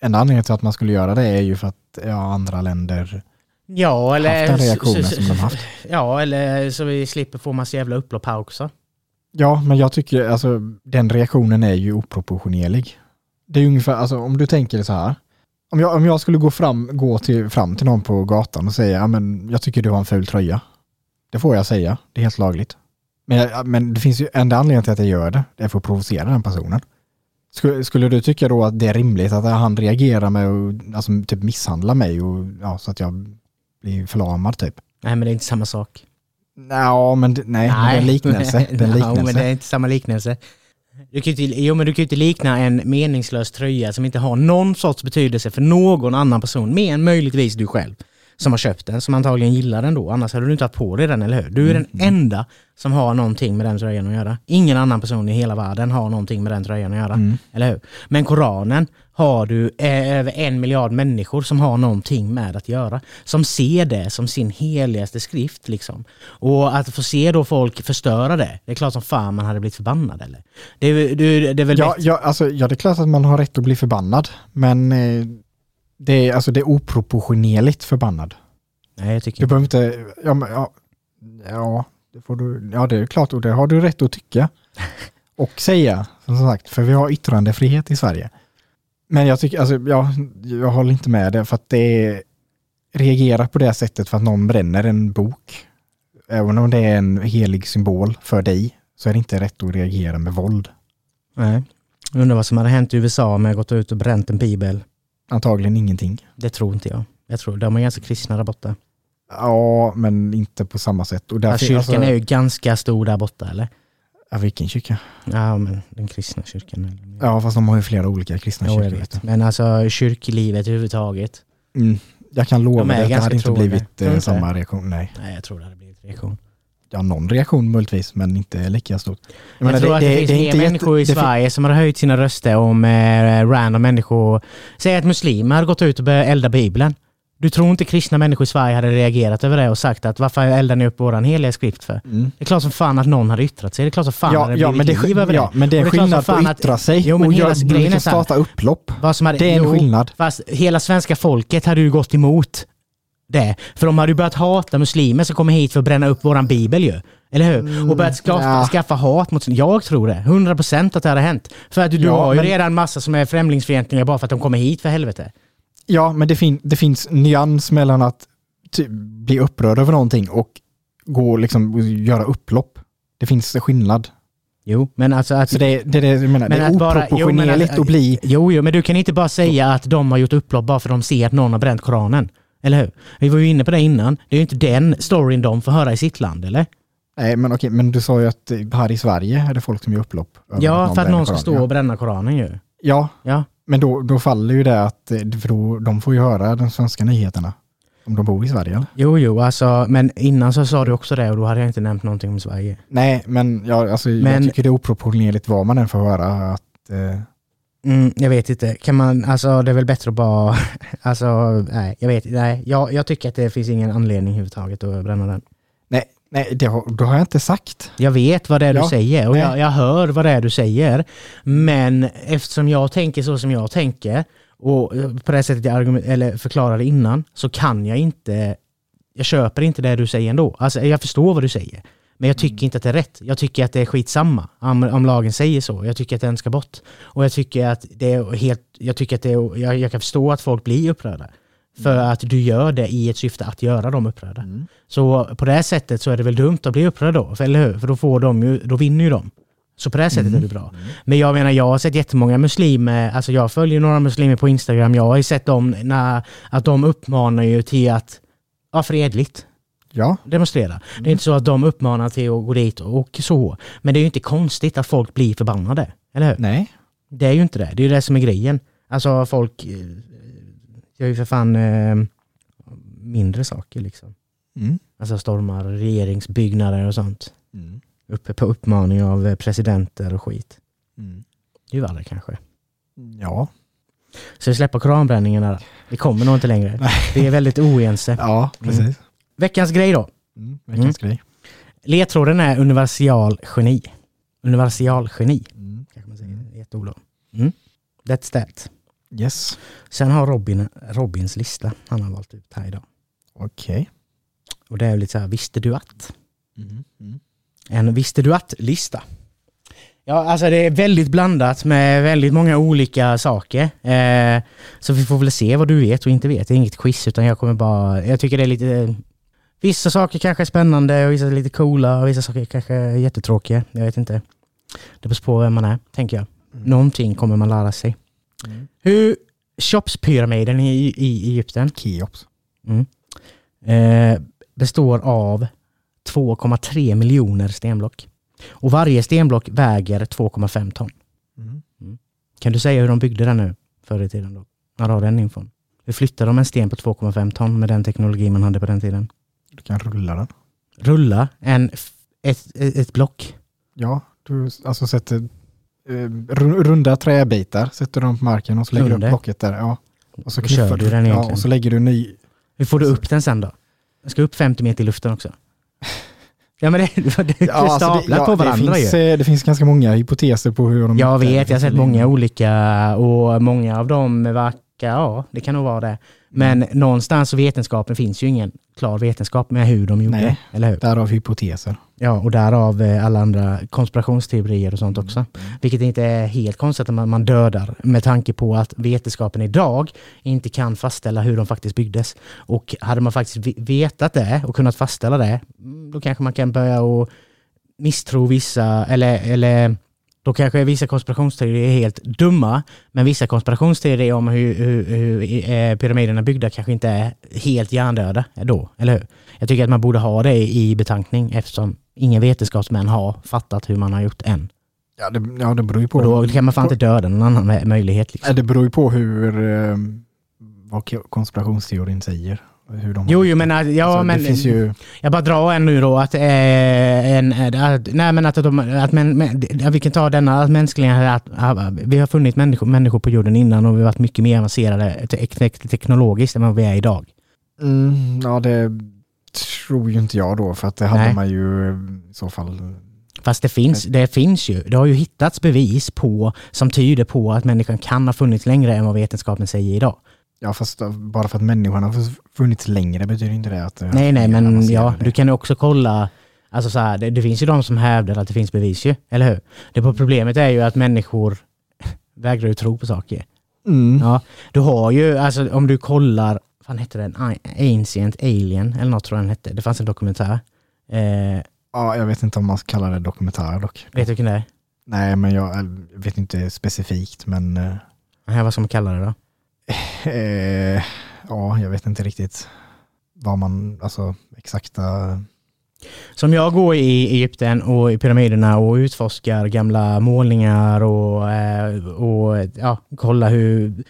En anledning till att man skulle göra det är ju för att ja, andra länder Ja, eller... haft den reaktionen så- så- som de haft. Ja, eller så vi slipper få massa jävla upplopp här också. Ja, men jag tycker alltså den reaktionen är ju oproportionerlig. Det är ungefär, alltså om du tänker så här. Om jag, om jag skulle gå, fram, gå till, fram till någon på gatan och säga, ja men jag tycker du har en ful tröja. Det får jag säga, det är helt lagligt. Men, jag, men det finns ju enda anledningen till att jag gör det, det är för att provocera den personen. Skulle, skulle du tycka då att det är rimligt att han reagerar med att alltså, typ misshandla mig och, ja, så att jag blir förlamad typ? Nej, men det är inte samma sak. Ja, men det- nej, nej. det är en liknelse. Det är en Ja, men liknelse. det är inte samma liknelse. Du kan ju inte, jo, men du kan inte likna en meningslös tröja som inte har någon sorts betydelse för någon annan person, mer än möjligtvis du själv. Som har köpt den, som antagligen gillar den då. Annars hade du inte haft på dig den, eller hur? Du är den enda som har någonting med den tröjan att göra. Ingen annan person i hela världen har någonting med den tröjan att göra. Mm. Eller hur? Men Koranen har du eh, över en miljard människor som har någonting med att göra. Som ser det som sin heligaste skrift. Liksom. Och att få se då folk förstöra det, det är klart som fan man hade blivit förbannad eller? Det, det, det är väl Ja, ja, alltså, ja, det är klart att man har rätt att bli förbannad, men eh, det, är, alltså, det är oproportionerligt förbannad. Nej, jag tycker Du behöver inte, ja, men, ja, ja, det får du, ja, det är klart och det har du rätt att tycka och säga, som sagt, för vi har yttrandefrihet i Sverige. Men jag tycker, alltså, ja, jag håller inte med det, för att det är, reagera på det sättet för att någon bränner en bok, även om det är en helig symbol för dig, så är det inte rätt att reagera med våld. Nej. Jag undrar vad som hade hänt i USA om jag gått ut och bränt en bibel. Antagligen ingenting. Det tror inte jag. Jag tror de är ganska kristna där borta. Ja, men inte på samma sätt. Och Ja, kyrkan alltså, är ju ganska stor där borta eller? ja, vilken kyrka? Ja, men den kristna kyrkan. Ja, fast de har ju flera olika kristna Jo, kyrkor. vet. Men alltså kyrklivet överhuvudtaget. Mm. Jag kan lova De dig att det hade inte troende. blivit eh, samma reaktion. Nej. Nej, jag tror det hade blivit reaktion. Ja, någon reaktion möjligtvis, men inte lika stort. Jag, Jag, tror att det, finns mer jätte- människor i det Sverige som har höjt sina röster om eh, random människor. Säg att muslimer hade gått ut och börjat elda bibeln. Du tror inte kristna människor i Sverige hade reagerat över det och sagt att varför eldar ni upp våran heliga skrift för? Mm. Det är klart som fan att någon hade yttrat sig. Det är klart som fan Ja, hade det ja, blivit men det, liv över ja, det. men det är som skillnad på att yttra sig Jo, men och hela göra, starta upplopp. Hade, Det är en jo, skillnad. Fast hela svenska folket hade ju gått emot det. För de hade ju börjat hata muslimer som kommer hit för att bränna upp våran bibel ju. Eller hur? Och börjat skaffa, Mm, ja. skaffa hat mot... Jag tror det. 100% att det hade hänt. För att du Ja, har ju men- redan massa som är främlingsfientliga bara för att de kommer hit för helvete. Ja, men det, fin- det finns nyans mellan att ty- bli upprörd över någonting och gå liksom göra upplopp. Det finns skillnad. Jo, men alltså att... Så det, det, det, jag menar, Men det är bara- jo, oproportionerligt att- att bli... Jo, jo, men du kan inte bara säga att de har gjort upplopp bara för att de ser att någon har bränt Koranen. Eller hur? Vi var ju inne på det innan. Det är ju inte den storyn de får höra i sitt land, eller? Nej, men okej, men du sa ju att här i Sverige är det folk som gör upplopp. Ja, för att någon ska stå och bränna Koranen ju. Ja, Ja. men då, då faller ju det att, eh, för då, de får ju höra de svenska nyheterna. Om de bor i Sverige eller? Jo, jo, alltså, men innan så sa du också det och då hade jag inte nämnt någonting om Sverige. Nej, men, ja, alltså, Men- jag tycker det är oproportionerligt vad man än får höra. Att, eh, Mm, jag vet inte. Kan man, alltså det är väl bättre att bara, alltså nej, jag vet nej. Jag, jag tycker att det finns ingen anledning överhuvudtaget att bränna den. nej, nej det har, då har jag inte sagt. Jag vet vad det är du Ja, säger och jag, jag hör vad det är du säger. Men eftersom jag tänker så som jag tänker och på det sättet jag eller förklarade innan så kan jag inte, jag köper inte det du säger ändå. Alltså jag förstår vad du säger. Men jag tycker inte att det är rätt. Jag tycker att det är skitsamma om, om lagen säger så. Jag tycker att den ska bort. Och jag tycker att det är helt, jag tycker att det är, jag, jag kan förstå att folk blir upprörda. För att du gör det i ett syfte att göra dem upprörda. Så på det här sättet så är det väl dumt att bli upprörd då, för, eller hur? För då, får de ju, då vinner ju de. Så på det här sättet är det bra. Men jag menar, jag har sett jättemånga muslimer, alltså jag följer några muslimer på Instagram, jag har ju sett dem när, att de uppmanar ju till att, ja fredligt. Ja. demonstrera. Det är inte så att de uppmanar till att gå dit och så. Men det är ju inte konstigt att folk blir förbannade. Eller hur? Nej. Det är ju inte det. Det är ju det som är grejen. Alltså folk eh, gör ju för fan eh, mindre saker liksom. Mm. Alltså stormar regeringsbyggnader och sånt. Mm. Uppe på uppmaning av eh, presidenter och skit. Mm. Det är ju värre kanske. Ja. Så vi släpper koranbränningen där. Vi kommer nog inte längre. Vi är väldigt oense. Ja, precis. Veckans grej då. Mm. Veckans grej. Ledtråden är universal geni. Universal geni. Mm. Kanske man säger. Ett ord då. Mm. That's that. Yes. Sen har Robin Robins lista han har valt ut här idag. Okej. Och det är lite så här, visste du att? Mm. Mm. En visste du att-lista. Ja, alltså det är väldigt blandat med väldigt många olika saker. Eh, så vi får väl se vad du vet och inte vet. Det är inget quiz utan jag kommer bara... Jag tycker det är lite... Vissa saker kanske är spännande och vissa är lite coola och vissa saker kanske är jättetråkiga. Jag vet inte. Det beror på vem man är, tänker jag. Mm. Någonting kommer man lära sig. Mm. Hur... Cheops-pyramiden i, i Egypten Keops. Mm. Eh, består av 2,3 miljoner stenblock. Och varje stenblock väger 2,5 ton. Mm. Kan du säga hur de byggde den nu förr i tiden? Då? När har den infon. Hur flyttade de en sten på 2,5 ton med den teknologi man hade på den tiden? Du kan rulla den. Rulla en, ett, ett, block. Ja, du alltså sätter eh, ru- runda träbitar, sätter dem på marken och så lägger du Under. upp blocket där. Ja. Och så kör du den ja, och så lägger du ny... Hur får du upp den sen då? Den ska upp 50 meter i luften också. Ja men det, det, det är alltså staplat på varandra det finns, ju. eh, det finns ganska många hypoteser på hur de... Jag det vet, jag har sett många olika och många av dem verkar, ja det kan nog vara det. Men Mm. någonstans så vetenskapen finns ju ingen klar vetenskap med hur de gjorde, Nej. eller hur? Därav hypoteser. Ja, och därav eh, alla andra konspirationsteorier och sånt också. Vilket inte är helt konstigt att man, man dödar med tanke på att vetenskapen idag inte kan fastställa hur de faktiskt byggdes. Och hade man faktiskt ve- vetat det och kunnat fastställa det, mm, då kanske man kan börja och misstro vissa, eller, eller då kanske vissa konspirationsteorier är helt dumma, men vissa konspirationsteorier om hur, hur, hur eh, pyramiderna är byggda kanske inte är helt hjärndöda då, eller hur? Jag tycker att man borde ha det i betankning eftersom ingen vetenskapsmän har fattat hur man har gjort än. Ja, det, ja, det beror ju på... Och då kan man fan inte döda någon annan möjlighet. Liksom. Nej, Det beror ju på hur... Eh, vad ko- konspirationsteorin säger. Hur de Jo, jo, men, ja, Alltså, men det finns ju... jag bara drar en nu då att, eh, en, att, nej, men att, de, att men, men, vi kan ta denna att mänskligen, att, att, vi har funnit människor, människor på jorden innan och vi har varit mycket mer avancerade te- te- teknologiskt än vad vi är idag. Mm, ja, det tror ju inte jag då, för att det hade Nej. man ju i så fall... Fast det finns, det finns ju, det har ju hittats bevis på som tyder på att människan kan ha funnits längre än vad vetenskapen säger idag. Ja, fast bara för att människan har funnits längre betyder inte det att... det Nej, nej, men ja, du kan ju också kolla, alltså så här, det, det finns ju de som hävdar att det finns bevis ju, eller hur? Det problemet är ju att människor vägrar ju tro på saker. Mm. Ja, du har ju, alltså om du kollar, vad fan hette den? Ancient Alien, eller något tror jag den hette. Det fanns en dokumentär. Eh, Ja, jag vet inte om man ska kalla det dokumentär dock. vet du vilken det är? Nej, men jag jag vet inte specifikt, men... eh, vad ska man kalla det då? Eh, ja, jag vet inte riktigt vad man, alltså exakta... Som jag går i Egypten och i pyramiderna och utforskar gamla målningar och, eh, och ja, kollar hur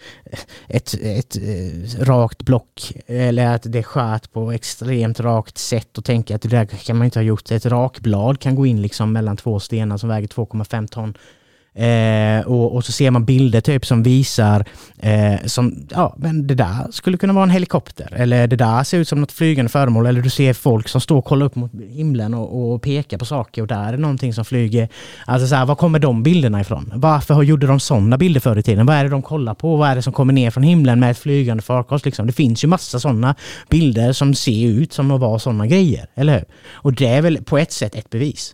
ett, ett eh, rakt block eller att det är skärt på extremt rakt sätt och tänker att det där kan man inte ha gjort. Ett rakblad kan gå in liksom mellan två stenar som väger 2,5 ton. Eh, och, och så ser man bilder typ som visar eh, som, ja men det där skulle kunna vara en helikopter eller det där ser ut som något flygande föremål eller du ser folk som står och kollar upp mot himlen och, och pekar på saker och där är det någonting som flyger. Alltså så här, var kommer de bilderna ifrån? Varför har- gjorde de sådana bilder förr i tiden? Vad är det de kollar på? Vad är det som kommer ner från himlen med ett flygande farkost? Liksom? Det finns ju massa sådana bilder som ser ut som att vara sådana grejer, eller hur? Och det är väl på ett sätt ett bevis.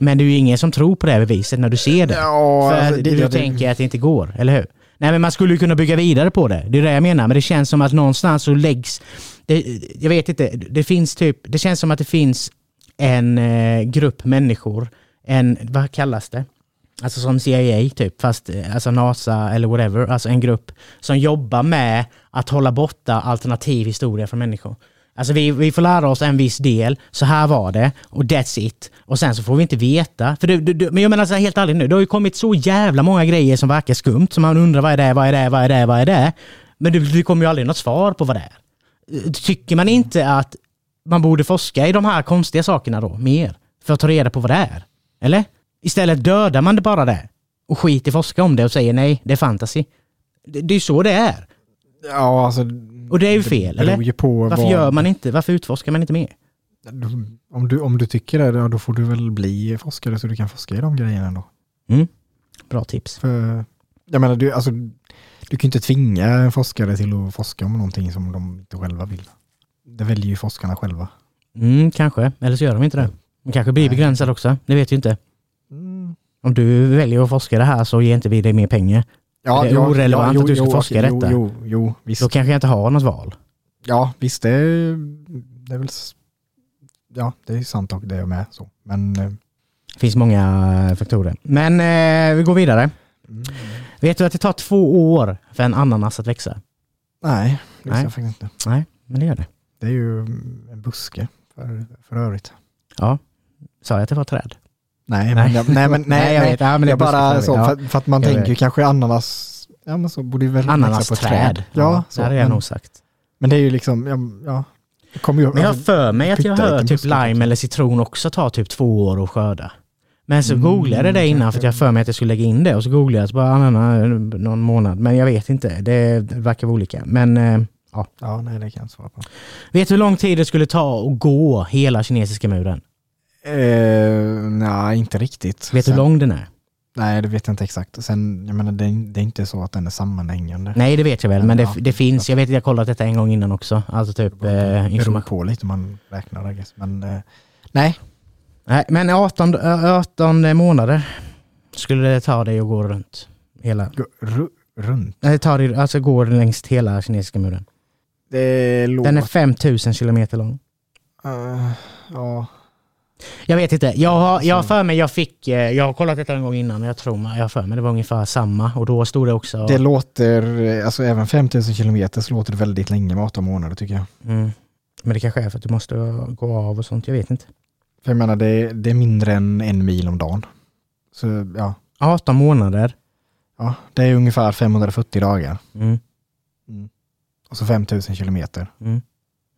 Men det är ju ingen som tror på det här beviset när du ser det. Ja, För alltså, det- du det- tänker att det inte går, eller hur? Nej men man skulle ju kunna bygga vidare på det. Det är det jag menar. Men det känns som att någonstans så läggs... Det, jag vet inte. Det finns typ... Det känns som att det finns en eh, grupp människor. En... Vad kallas det? Alltså som CIA typ, fast eh, alltså NASA eller whatever. Alltså en grupp som jobbar med att hålla borta alternativ historia från människor. Alltså vi, vi får lära oss en viss del, så här var det och that's it. Och sen så får vi inte veta. För du, du, du, men jag menar så här, helt ärligt nu, det har ju kommit så jävla många grejer som verkar skumt, som man undrar vad är det, vad är det, vad är det, vad är det? Men det, det kommer ju aldrig något svar på vad det är. Tycker man inte att man borde forska i de här konstiga sakerna då, mer? För att ta reda på vad det är? Eller? Istället dödar man det bara det och skiter i forska om det och säger nej, det är fantasy. Det, det är ju så det är. Ja, alltså. Och det är ju fel, eller? Varför vad, gör man inte, varför utforskar man inte mer? Om du, om du tycker det, då får du väl bli forskare så du kan forska i de grejerna då. Mm. Bra tips. För, jag menar, du, alltså, du kan ju inte tvinga en forskare till att forska om någonting som de inte själva vill. Det väljer ju forskarna själva. Mm, kanske, eller så gör de inte det. De kanske blir Nej. begränsade också, det vet ju inte. Mm. Om du väljer att forska det här så ger inte vi dig mer pengar. Ja, Det är orelevant att du ska forska i jo, detta. Jo, jo, visst. Då kanske jag inte har något val. Ja, visst, det, är- det är väl... Ja, det är sant och det är med så. Men... eh, Det finns många eh, faktorer. Men eh, vi går vidare. Mm. Vet du att det tar två år för en ananas att växa? Nej, det visste jag faktiskt inte. Nej, men det gör det. Det är ju en buske för, för övrigt. Ja, sa jag att det var träd? Nej, Nej. men, jag, nej, men, nej, jag vet. Ja, men är bara så, för- ja. för, att man Jag tänker ju kanske ananas, ja men så borde ju väl växa på ett Ananasträd. Ja, så, det hade jag men, nog sagt. men det är ju liksom, ja, ja kommer ju, Men jag har för mig att jag hör typ lime eller citron också tar typ två år att skörda. Men så Mm, googlade jag det innan för att jag för mig att jag skulle lägga in det och så googlade jag så bara ananas någon månad. Men jag vet inte, det, verkar vara olika. Men eh, ja nej det kan jag svara på. vet du hur lång tid det skulle ta att gå hela kinesiska muren? Eh, nej, inte riktigt. Vet du hur lång den är? Nej, det vet jag inte exakt. Sen, jag menar, det, är- det är inte så att den är sammanhängande. Nej det vet jag väl, men det, det finns, jag vet att jag kollat detta en gång innan också. Alltså typ eh, information. på lite man räknar, guess. Men eh, nej, Nej, men 18, eh, 18 månader skulle det ta dig att gå runt hela... gå ru, runt. Nej, tar dig, alltså går längs hela kinesiska muren. Den är 5000 kilometer lång. Eh, ja. Jag vet inte. Jag har, jag har Så- för mig jag fick, eh, jag har kollat detta en gång innan, jag tror jag har för mig det var ungefär samma och då stod det också... Det låter, eh, alltså även 5000 kilometer så låter det väldigt länge med 18 månader tycker jag. Mm. Men det kanske är för att du måste gå av och sånt, jag vet inte. För jag menar, det, det är mindre än en mil om dagen. Så ja, 18 månader. ja det är ungefär 540 dagar. Mm. Och så 5000 kilometer. Mm.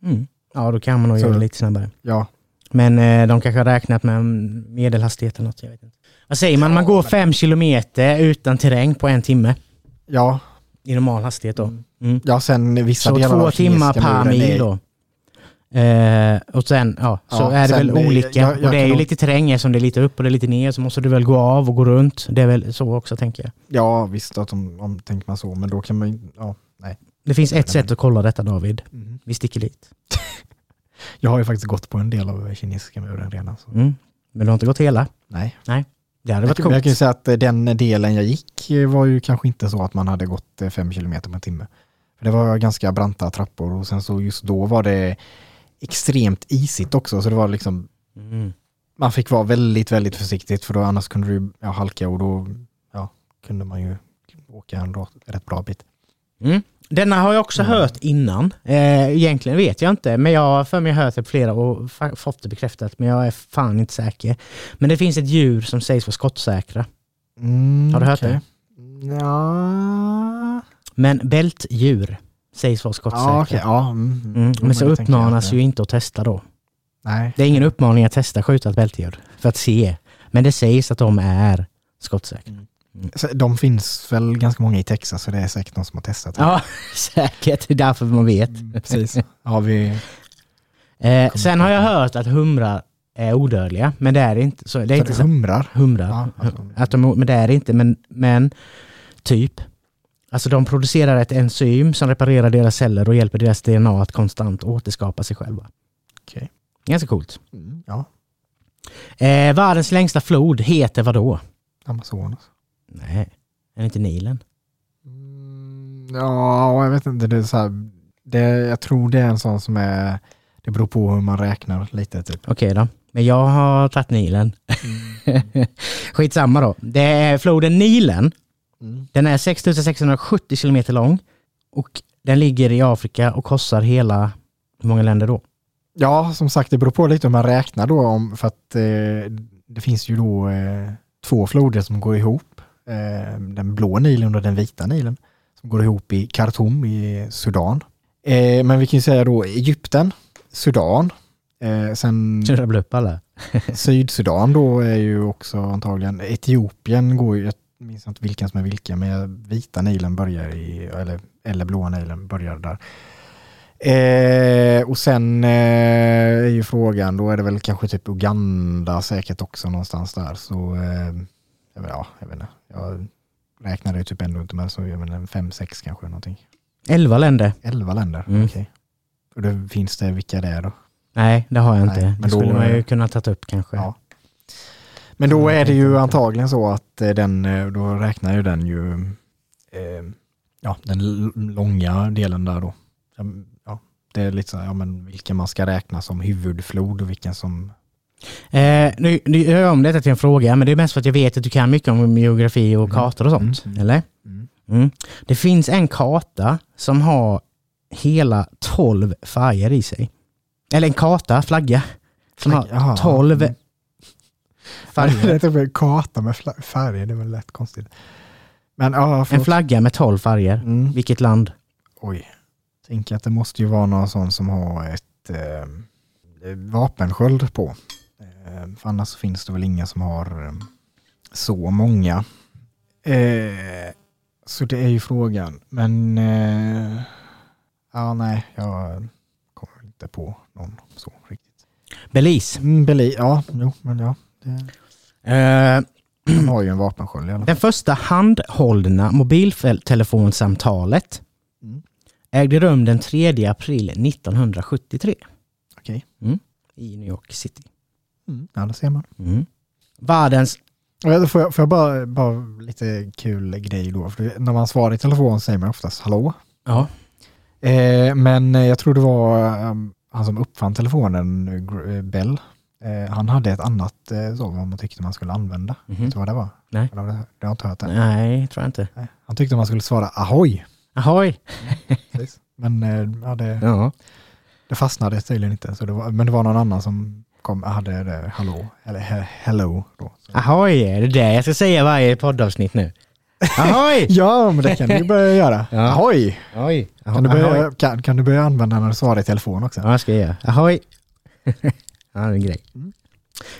Mm. Ja, då kan man nog Så- göra det lite snabbare. Ja, Men eh, de kanske har räknat med medelhastighet eller något, jag vet inte. Vad säger man? Man går fem kilometer utan terräng på en timme ja, i normal hastighet då. Mm. ja sen vissa Så delar två av timmar per mil då. Eh, och sen, ja, så Ja, är det väl olika. jag- jag och det är ju nog- lite terräng som det är lite upp och det är lite ner, så måste du väl gå av och gå runt. Det är väl så också tänker jag. Ja, visst att om, om tänker man så, men då kan man ju, ja, nej. Det finns ett sätt att kolla detta David. Vi sticker dit. Jag har ju faktiskt gått på en del av kinesiska muren redan. Så. Mm. Men du har inte gått hela? Nej. Det hade Jag, varit kan- jag kan ju coolt. säga att eh, den delen jag gick eh, var ju kanske inte så att man hade gått eh, fem kilometer på en timme. För det var ganska branta trappor och sen så just då var det extremt isigt också så det var liksom Mm. man fick vara väldigt, väldigt försiktigt för då annars kunde du ja, halka och då ja, kunde man ju åka en rätt bra bit. Mm. Denna har jag också Mm. hört innan. Eh, egentligen vet jag inte, men jag har för mig hört det på flera och fått det bekräftat, men jag är fan inte säker. Men det finns ett djur som sägs vara skottsäkra. Mm, Har du hört okej. det? Ja, Men bältdjur sägs vara skottsäkra. ja okej. Ja, mm, mm. Mm, men så uppmanas ju inte att testa då. Nej. Det är ingen uppmaning att testa skjuta ett bältdjur för att se. Men det sägs att de är skottsäkra. Så De finns väl ganska många i Texas så det är säkert någon som har testat. det. Ja, säkert. Det är därför man vet. Mm, precis. Har vi... Eh, sen har jag hört att humrar är odödliga, men det är inte så. Det är så inte det humrar. Humrar. Ja, alltså. att de, men det är inte, men, men typ. Alltså de producerar ett enzym som reparerar deras celler och hjälper deras DNA att konstant återskapa sig själva. Okej. Ganska coolt. Mm, ja, Eh, världens längsta flod heter vad då? Amazonas. Nej, är det inte Nilen? Mm, ja, jag vet inte. Det är så här, det, jag tror det är en sån som är... Det beror på hur man räknar lite typ. Okej då. Men jag har tagit Nilen. Skitsamma då. Det är floden Nilen. Mm. Den är 6670 kilometer lång och den ligger i Afrika och korsar hela, hur många länder då? Ja, som sagt, det beror på lite hur man räknar då, om, för att eh, det finns ju då eh, två floder som går ihop. Eh, den blå Nilen och den vita Nilen som går ihop i Khartoum i Sudan. Eh, men vi kan ju säga då Egypten, Sudan, eh, sen Så rabbla upp alla. Sydsudan då är ju också antagligen, Etiopien går ju, jag minns inte vilken som är vilken, men vita Nilen börjar i, eller, eller blåa Nilen börjar där. Eh, och sen eh, är ju frågan, då är det väl kanske typ Uganda säkert också någonstans där. Så eh, ja, jag vet inte. Jag räknade ju typ ändå inte med så jag inte, fem, sex kanske någonting. Elva länder. Elva länder, Mm. okej. Och då finns det, vilka det är då? Nej, det har jag Nej, inte. men det skulle då- man ju kunna tagit upp kanske. Ja. Men då är det ju antagligen så att eh, den, eh, då räknar ju den ju, eh, ja den långa delen där då. Ja, Ja, det är lite så här, ja men vilken man ska räkna som huvudflod och vilken som, Eh, nu, nu gör jag om detta till en fråga, men det är mest för att jag vet att du kan mycket om geografi och Mm. kartor och sånt. Mm. Eller? mm. Mm. Det finns en karta som har hela 12 färger i sig. Eller en karta, flagga, som Flagg- jaha. har 12 Mm. färger. Det är en karta med färger, det är väl lätt konstigt. Men ja, En flagga med 12 färger. Mm. Vilket land? Oj. Tänker att det måste ju vara någon sån som har ett eh, vapensköld på. Eh, för annars finns det väl inga som har eh, så många. Eh, så det är ju frågan. Men eh, ja, nej, jag kommer inte på någon så riktigt. Belize. Mm, Beli, ja, jo, men ja. Det, han har ju en vapensköld i alla fall. den första handhållna mobiltelefonsamtalet Mm. ägde rum den 3 april 1973 Okej. i New York City. Mm. Ja, det ser man. Mm. Världens... Får jag, får jag bara, bara lite kul grej då? För när man svarar i telefon säger man oftast hallå. Ja. Eh, men jag tror det var um, han som uppfann telefonen, eh, Bell. Eh, han hade ett annat eh, så vad man tyckte man skulle använda. Mhm. Vet du vad det var? Nej. Eller, du- du har inte hört det? Nej, tror jag inte. Nej. Han tyckte man skulle svara. Ahoj! Precis. Men eh, ja, det, Ja. det fastnade tydligen inte. Så det var, men det var någon annan som kom, hade det hallå, eller he, hello. Då. Så. Ahoj, är det det jag ska säga varje poddavsnitt nu? Ahoj! Ja, men det kan du börja göra. Ja. Ahoy! Oj. Kan du, börja, kan, kan du börja använda när du svarar i telefon också? Ja, jag ska göra. Ahoj! ja, det är en grej.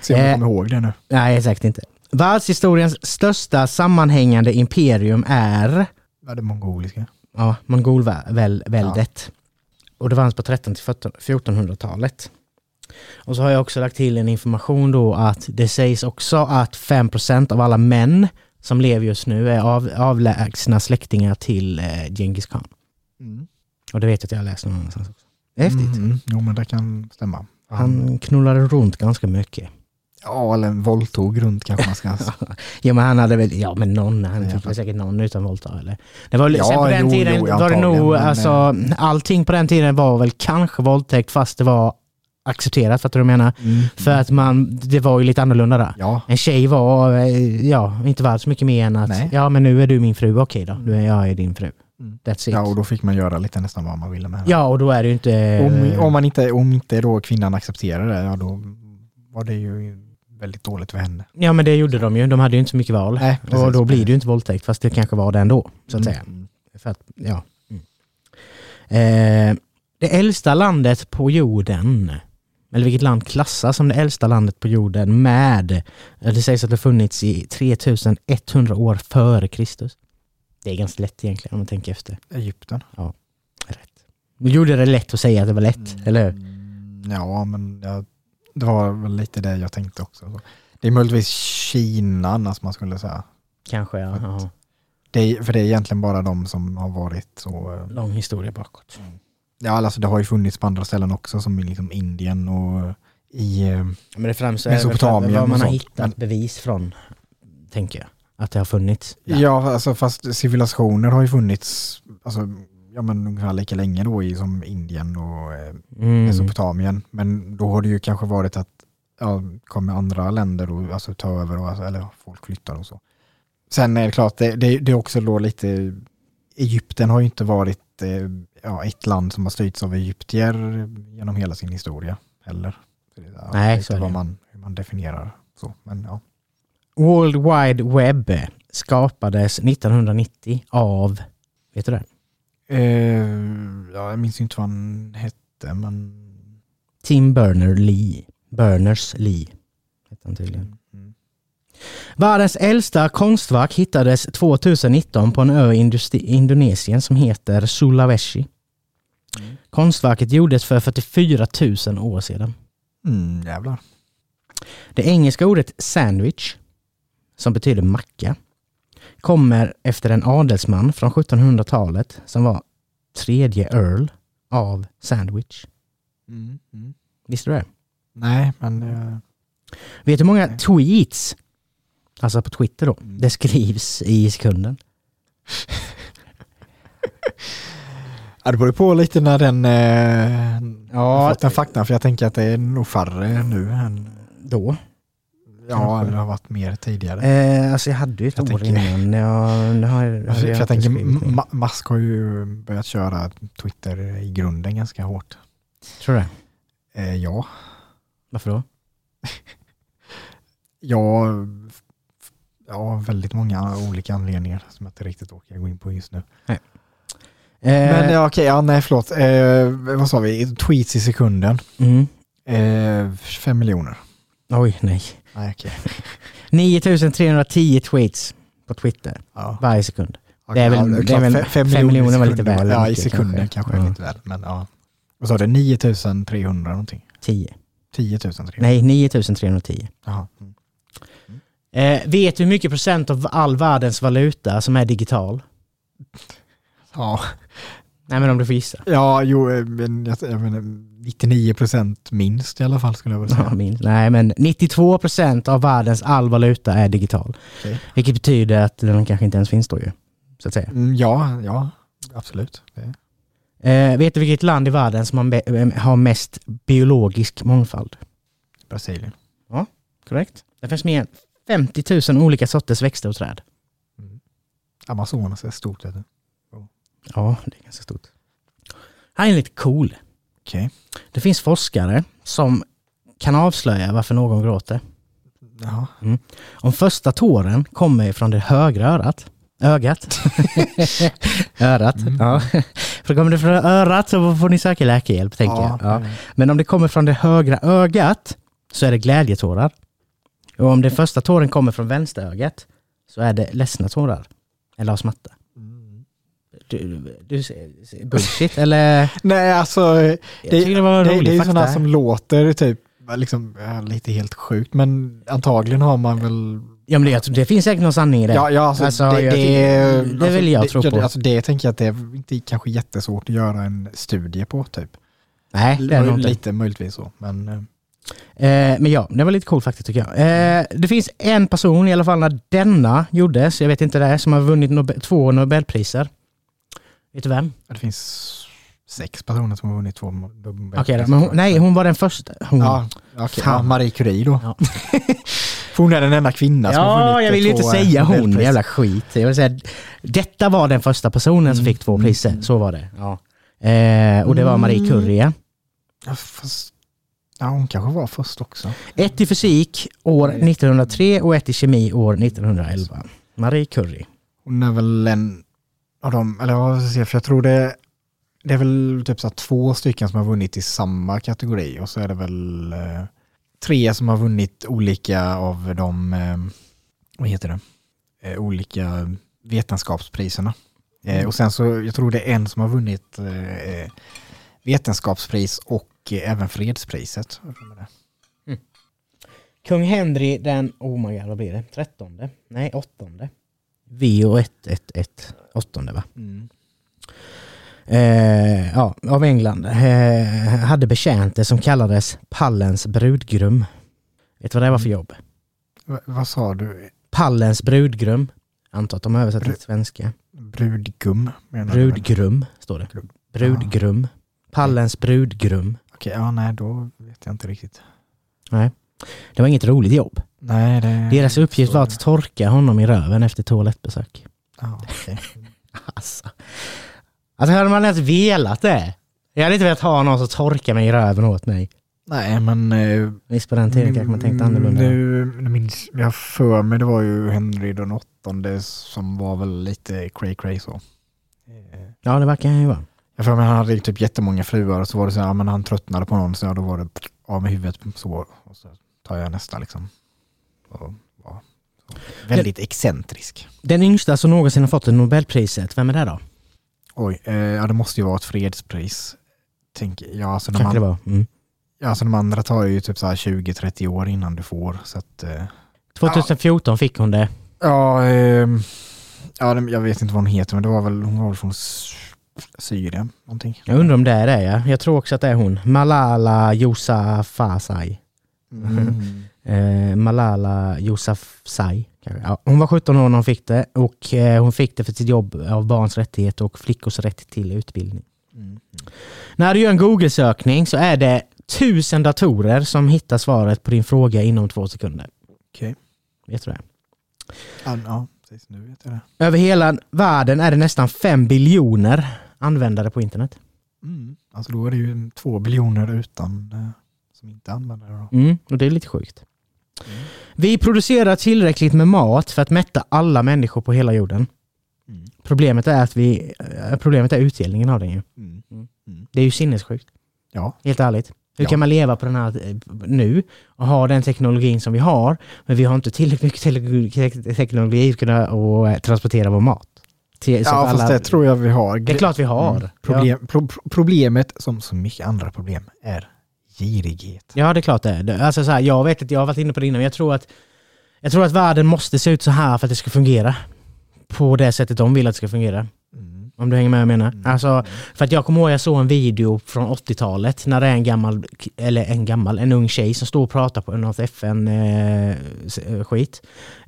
Se om du Eh. kommer ihåg det nu. Nej, exakt inte. Världshistoriens största sammanhängande imperium är Ja, det mongoliska. ja, Mongolväldet. Och det fanns på 13 till 1400-talet. Och så har jag också lagt till en information då att det sägs också att 5% av alla män som lever just nu är av, avlägsna släktingar till eh, Genghis khan. Mm. Och det vet jag att jag har läst någon annanstans också. Det är häftigt. Mm, jo, men det kan stämma. Han knullade runt ganska mycket. Ja, eller en våldtog runt kanske man ska... Ja men han hade väl, ja men någon, han fick väl säkert någon utan våldta eller? Det var, Ja, sen på den jo, tiden jo, var det nog, men, alltså allting på den tiden var väl kanske våldtäkt fast det var accepterat, fattar du vad jag menar? Mm. För att man, det var ju lite annorlunda där. Ja, En tjej var, eh, ja, inte värd så mycket mer än att, Nej. ja men nu är du min fru, okej då, nu är jag din fru. Mm. That's it. ja, Ja, och då fick man göra lite nästan vad man ville med henne. och då är det ju inte... Om, om, man inte, om inte då kvinnan accepterar det, ja då var det ju väldigt dåligt för henne. Ja men det gjorde de ju, de hade ju inte så mycket val. Nej, och precis. då blir det ju inte våldtäkt, fast det kanske var det ändå, så att säga. Mm. För att, ja. Mm. Eh, det äldsta landet på jorden, eller vilket land klassas som det äldsta landet på jorden med, eh, det sägs att det funnits i 3100 år före Kristus. Det är ganska lätt egentligen om man tänker efter. Egypten. Rätt. Nu gjorde det lätt att säga att det var lätt, eller hur? Mm, Ja, men ja, det var väl lite det jag tänkte också. Så. Det är möjligtvis Kina annars man skulle säga. Kanske, ja. Ja. Det för det är egentligen bara de som har varit så... eh, Lång historia bakåt. Ja, alltså det har ju funnits på andra ställen också som i liksom Indien och i... eh, Men det främst Mesopotamien vad man har hittat men- bevis från, tänker jag. Att det har funnits. där. Ja, alltså fast civilisationer har ju funnits alltså, ja, men ungefär lika länge då i som Indien och eh, Mm. Mesopotamien. Men då har det ju kanske varit att ja, kommer andra länder och alltså, ta över och alltså, eller folk flyttar och så. Sen är det klart, det, det, det är också då lite Egypten har ju inte varit eh, ja, ett land som har styrts av egyptier genom hela sin historia heller. Ja, Nej, så är det. vad man, hur man definierar så. Men ja. World Wide Web skapades 1990 av, vet du det? Eh, ja, jag minns inte vad han hette, men... Tim Berners-Lee. Berners-Lee hette han tydligen. Världens äldsta konstverk hittades 2019 på en ö i Indonesien som heter Sulawesi. Mm. Konstverket gjordes för 44 000 år sedan. Mm, jävlar. Det engelska ordet sandwich, som betyder macka, kommer efter en adelsman från 1700-talet som var tredje earl av Sandwich. Mm. Mm. Visste du det? Nej, men... eh, Vet du hur många tweets, alltså på Twitter då, Mm. det skrivs i sekunden? Ja, det beror på lite när den eh, Ja. fått den faktan, för jag tänker att det är nog färre nu än... Då? Ja, eller det har varit mer tidigare. Eh, alltså jag hade ju ett Jag år tänker- innan. Jag, nu har jag, för jag inte tänker. Ma- Musk har ju börjat köra Twitter i grunden ganska hårt. Tror du det? Eh, ja. Varför då? Ja, ja, väldigt många olika anledningar som jag inte riktigt orkar gå in på just nu. Eh, Men ja, okej, ja, nej förlåt. Eh, vad sa vi? Tweets i sekunden. mm. Eh, fem miljoner. Oj, nej. Nej, okej. 9310 tweets på Twitter Ja. varje sekund. Okej, är väl- ja, det är väl- fe- fem miljoner var lite väl Ja, i sekunden kanske. kanske, Ja. lite väl. Men ja. Vad sa du? 9300 någonting? 10. 10 300? Nej, 9310. Jaha. Mm. Eh, vet du hur mycket procent av all världens valuta som är digital? Ja, Nej, men om du får gissa. ja jo, eh, men jag, jag menar, 99 procent minst i alla fall skulle jag vilja Ja, säga. minst. Nej, men 92 procent av världens all valuta är digital. Okej. Vilket betyder att den kanske inte ens finns då ju. Så att säga. Mm, ja, ja, absolut. Eh, vet du vilket land i världen som har, eh, har mest biologisk mångfald? Brasilien. Korrekt. Det finns mer än 50 000 olika sorters växter och träd. Mm. Amazonas är stort. vet du. Ja, det är ganska stort. Här är lite cool. Okej. Det finns forskare som kan avslöja varför någon gråter. Jaha. Om första tåren kommer från det högra örat, ögat, örat, Mm. ja. För kommer det från örat så får ni söka läkarhjälp tänker jag. Ja. Men om det kommer från det högra ögat så är det glädjetårar. Och om den första tåren kommer från vänsterögat så är det ledsna tårar. Eller av smärta. Du, du ser- bullshit eller? Nej, alltså Jag tycker det var det, det är sådana som låter typ liksom, lite helt sjukt, men antagligen har man väl... Ja men det, det finns säkert någon sanning i det. Ja, ja alltså, Alltså, det, jag det, det vill jag det, tro på. Alltså det tänker jag att det är inte kanske jättesvårt att göra en studie på typ. Nej, det är det inte. Lite möjligtvis så, men... eh, Eh, men ja, det var lite coolt faktiskt tycker jag. Eh, det finns en person i alla fall när denna gjordes, jag vet inte det, som har vunnit Nobel, två Nobelpriser. Vet du vem? Det finns sex personer som har vunnit två Nobelpriser. Okej, då, men hon, nej hon var den första. Hon. Ja. Fan. ja, Marie Curie då. Ja. Hon är den enda kvinna som har Ja, vunnit jag vill inte två, säga eh, hon, jävla skit. Jag vill säga, detta var den första personen som Mm, fick två mm, priser, mm. så var det. Ja. Eh, och det var Marie Mm. Curie. Ja, fast, ja, hon kanske var först också. Ett i fysik år 1903 och ett i kemi år 1911. Marie Curie. Hon är väl en av dem, eller vad ska jag säga, för jag tror det, det är väl typ så två stycken som har vunnit i samma kategori och så är det väl eh, tre som har vunnit olika av de, eh, vad heter det, eh, olika vetenskapspriserna. Mm. och sen så, jag tror det är en som har vunnit vetenskapspris och eh, även fredspriset. Kung Henry den, oh my god vad blir det? Trettonde? Nej, åttonde. V och 111. Åttonde va? Mm. Eh, ja, av England. Eh, hade betjänt det som kallades Pallens brudgrum. Vet du vad det var för jobb? Va, vad sa du? Pallens brudgrum. Antar att de översatt Bru- till svenska. Brudgum? menar? Brudgrum står det. Grum. Brudgrum. Pallens brudgrum. Okej, ja nej då vet jag inte riktigt. Nej. Det var inget roligt jobb. Nej, det... Deras uppgift var att torka honom i röven efter toalettbesök. Ja, okej. Alltså. alltså hade man ens velat det? Jag hade inte velat ha någon som torkar mig i röven åt mig. Nej, men... Eh, Visst på den tiden kanske man tänkte annorlunda. Nu, nu minns jag för mig det var ju Henry den åttonde som var väl lite cray cray så. Ja, det verkar han ju vara. Jag får mig han hade typ jättemånga fruar och så var det så här, ja, men han tröttnade på någon så ja, då var det av med huvudet så och så tar jag nästa liksom. Och, ja. Väldigt excentrisk. Den yngsta som någonsin har fått Nobelpriset, vem är det då? Oj, eh, ja det måste ju vara ett fredspris. Tänk, ja, alltså de, det an- var. Mm. ja, alltså de andra tar ju typ så här 20-30 år innan du får. Så att, eh, 2014 fick hon det. ja, ehm, ja, det- jag vet inte vad hon heter men det var väl, hon var väl från Syrien någonting. Jag undrar om det är det ja. Jag tror också att det är hon. Malala Yousafzai. Mm. Eh, Malala Yousafzai. Ja, hon var 17 år när hon fick det och eh, hon fick det för sitt jobb av barns rättigheter och flickors rätt till utbildning. Mm. När du gör en Google-sökning så är det tusen datorer som hittar svaret på din fråga inom två sekunder. Okej. Vet du det? Ja, precis nu vet jag det. Över hela världen är det nästan fem biljoner användare på internet. Mm. Alltså då är det ju två biljoner utan eh, som inte använder det. Mm, och det är lite sjukt. Vi producerar tillräckligt med mat för att mätta alla människor på hela jorden. Mm. Problemet är att vi, eh, problemet är utdelningen av den ju. Mm. Det är ju sinnessjukt. Ja. Helt ärligt. Hur Ja. kan man leva på den här eh, nu och ha den teknologin som vi har, men vi har inte tillräckligt mycket te- te- teknologi för att kunna transportera vår mat? Till, Ja, att fast alla- det tror jag vi har. det är klart vi har. Mm. Problem, pro, pro- problemet, som så mycket andra problem, är girighet. Ja, det är klart det är. Alltså, så här, jag vet att jag har varit inne på det innan, men jag tror, att, jag tror att världen måste se ut så här för att det ska fungera. På det sättet de vill att det ska fungera. Om du hänger med vad jag menar. Mm. Alltså, för att jag kommer ihåg jag såg en video från 80-talet när det är en gammal, eller en gammal, en ung tjej som står och pratar på något FN-skit.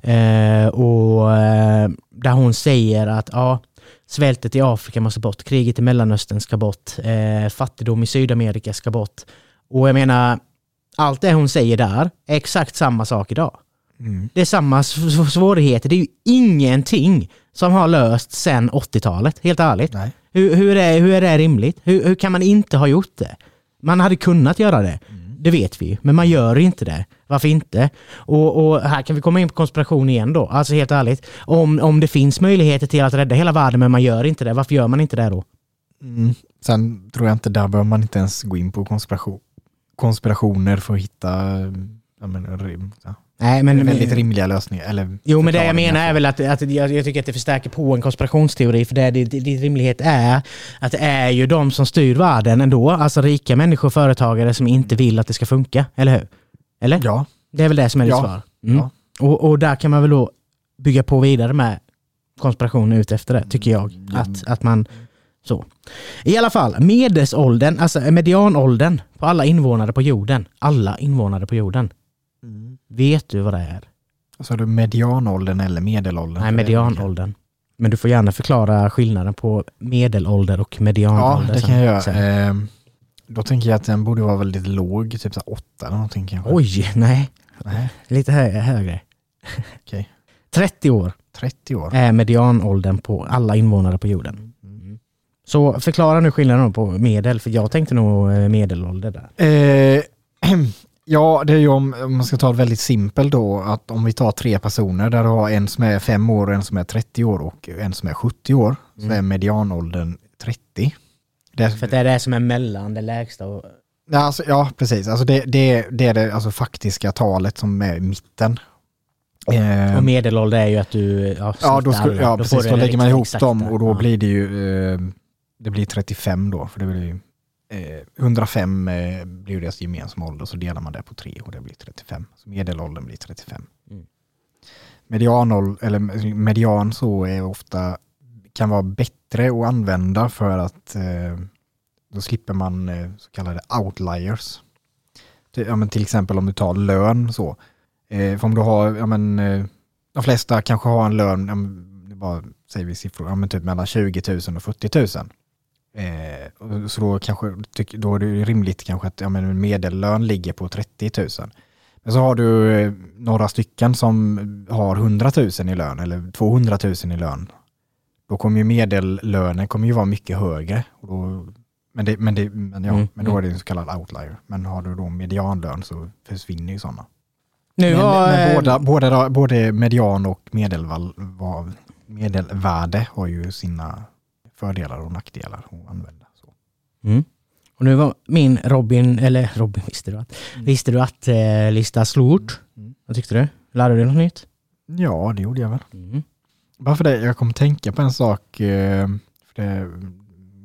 Eh, och eh, där hon säger att ja, svältet i Afrika måste bort, kriget i Mellanöstern ska bort, eh, fattigdom i Sydamerika ska bort. Och jag menar, allt det hon säger där är exakt samma sak idag. Mm. Det är samma svårigheter. Det är ju ingenting som har löst sedan 80-talet, helt ärligt. Nej. Hur, hur, är, hur är det rimligt? Hur, hur kan man inte ha gjort det? Man hade kunnat göra det, Mm. det vet vi ju, men man gör inte det. Varför inte? Och, och här kan vi komma in på konspiration igen då. Alltså helt ärligt, om, om det finns möjligheter till att rädda hela världen men man gör inte det, varför gör man inte det då? Mm. Sen tror jag inte, där behöver man inte ens gå in på konspiration, konspirationer för att hitta ja, men, rim, ja, Nej, men, väldigt rimliga lösningar. Eller Jo, men det jag menar är väl att, att jag, jag tycker att det förstärker på en konspirationsteori, för det, det, det, det rimlighet är att det är ju de som styr världen ändå, alltså rika människor och företagare som inte vill att det ska funka, eller hur? Eller? Ja, Det är väl det som är ditt Ja. svar? Mm. Ja. Och, och där kan man väl då bygga på vidare med konspirationen ut efter det, tycker jag. Mm. Att, att man så. I alla fall, medelsåldern, alltså medianåldern på alla invånare på jorden, alla invånare på jorden, vet du vad det är? Så har du medianåldern eller medelåldern? Nej, det medianåldern. Men du får gärna förklara skillnaden på medelålder och Ja, medianålder. det sen. kan jag göra. Ehm, Då tänker jag att den borde vara väldigt låg, typ så åtta eller någonting kanske. Oj, nej. Nej, Lite hö högre. Okej. 30 år 30 år. är medianåldern på alla invånare på jorden. Mm. Så förklara nu skillnaden på medel, för jag tänkte nog eh, medelålder där. Eh, ja, det är ju om, om man ska ta det väldigt simpelt då, att om vi tar tre personer där du har en som är fem år, en som är 30 år och en som är 70 år, så Mm. är medianåldern 30. Det, För det är det som är mellan det lägsta och... ja, alltså, ja, precis. Alltså det, det, det är det alltså, faktiska talet som är i mitten. Eh, Och medelålder är ju att du... Ja, Ja, då, skulle, ja får precis. Då lägger man riktigt ihop dem och då blir det ju eh, det blir 35 då, för det blir ju eh, 105 eh, blir ju deras gemensamma ålder, så delar man det på tre och det blir 35. Så medelåldern blir 35. Mm. Medianåld, eller median så är ofta, kan vara bättre att använda för att eh, då slipper man eh, så kallade outliers. Ja, men till exempel om du tar lön så. Eh, om du har, ja men eh, de flesta kanske har en lön, ja, men, bara säger vi siffror, ja, men typ mellan 20 000 och 40 000. Eh, så då, kanske, då är det rimligt kanske att ja, men en medellön ligger på 30 000. Men så har du eh, några stycken som har 100 000 i lön eller 200 000 i lön. då kommer ju medellönen kommer ju vara mycket högre. Och då, men, det, men, det, men, ja, Mm, men då mm. är det en så kallad outlier. Men har du då medianlön så försvinner ju sådana. Nu Men, var, men eh, båda, båda, både median och medelval, var- medelvärde har ju sina fördelar och nackdelar att använda. Så. Mm. Och nu var min Robin, eller Robin visste du att, visste du att eh, lista slort? Mm. Vad tyckte du? Lärde du dig något nytt? Ja, det gjorde jag väl. Mm. Bara för det, jag kom tänka på en sak. eh, För det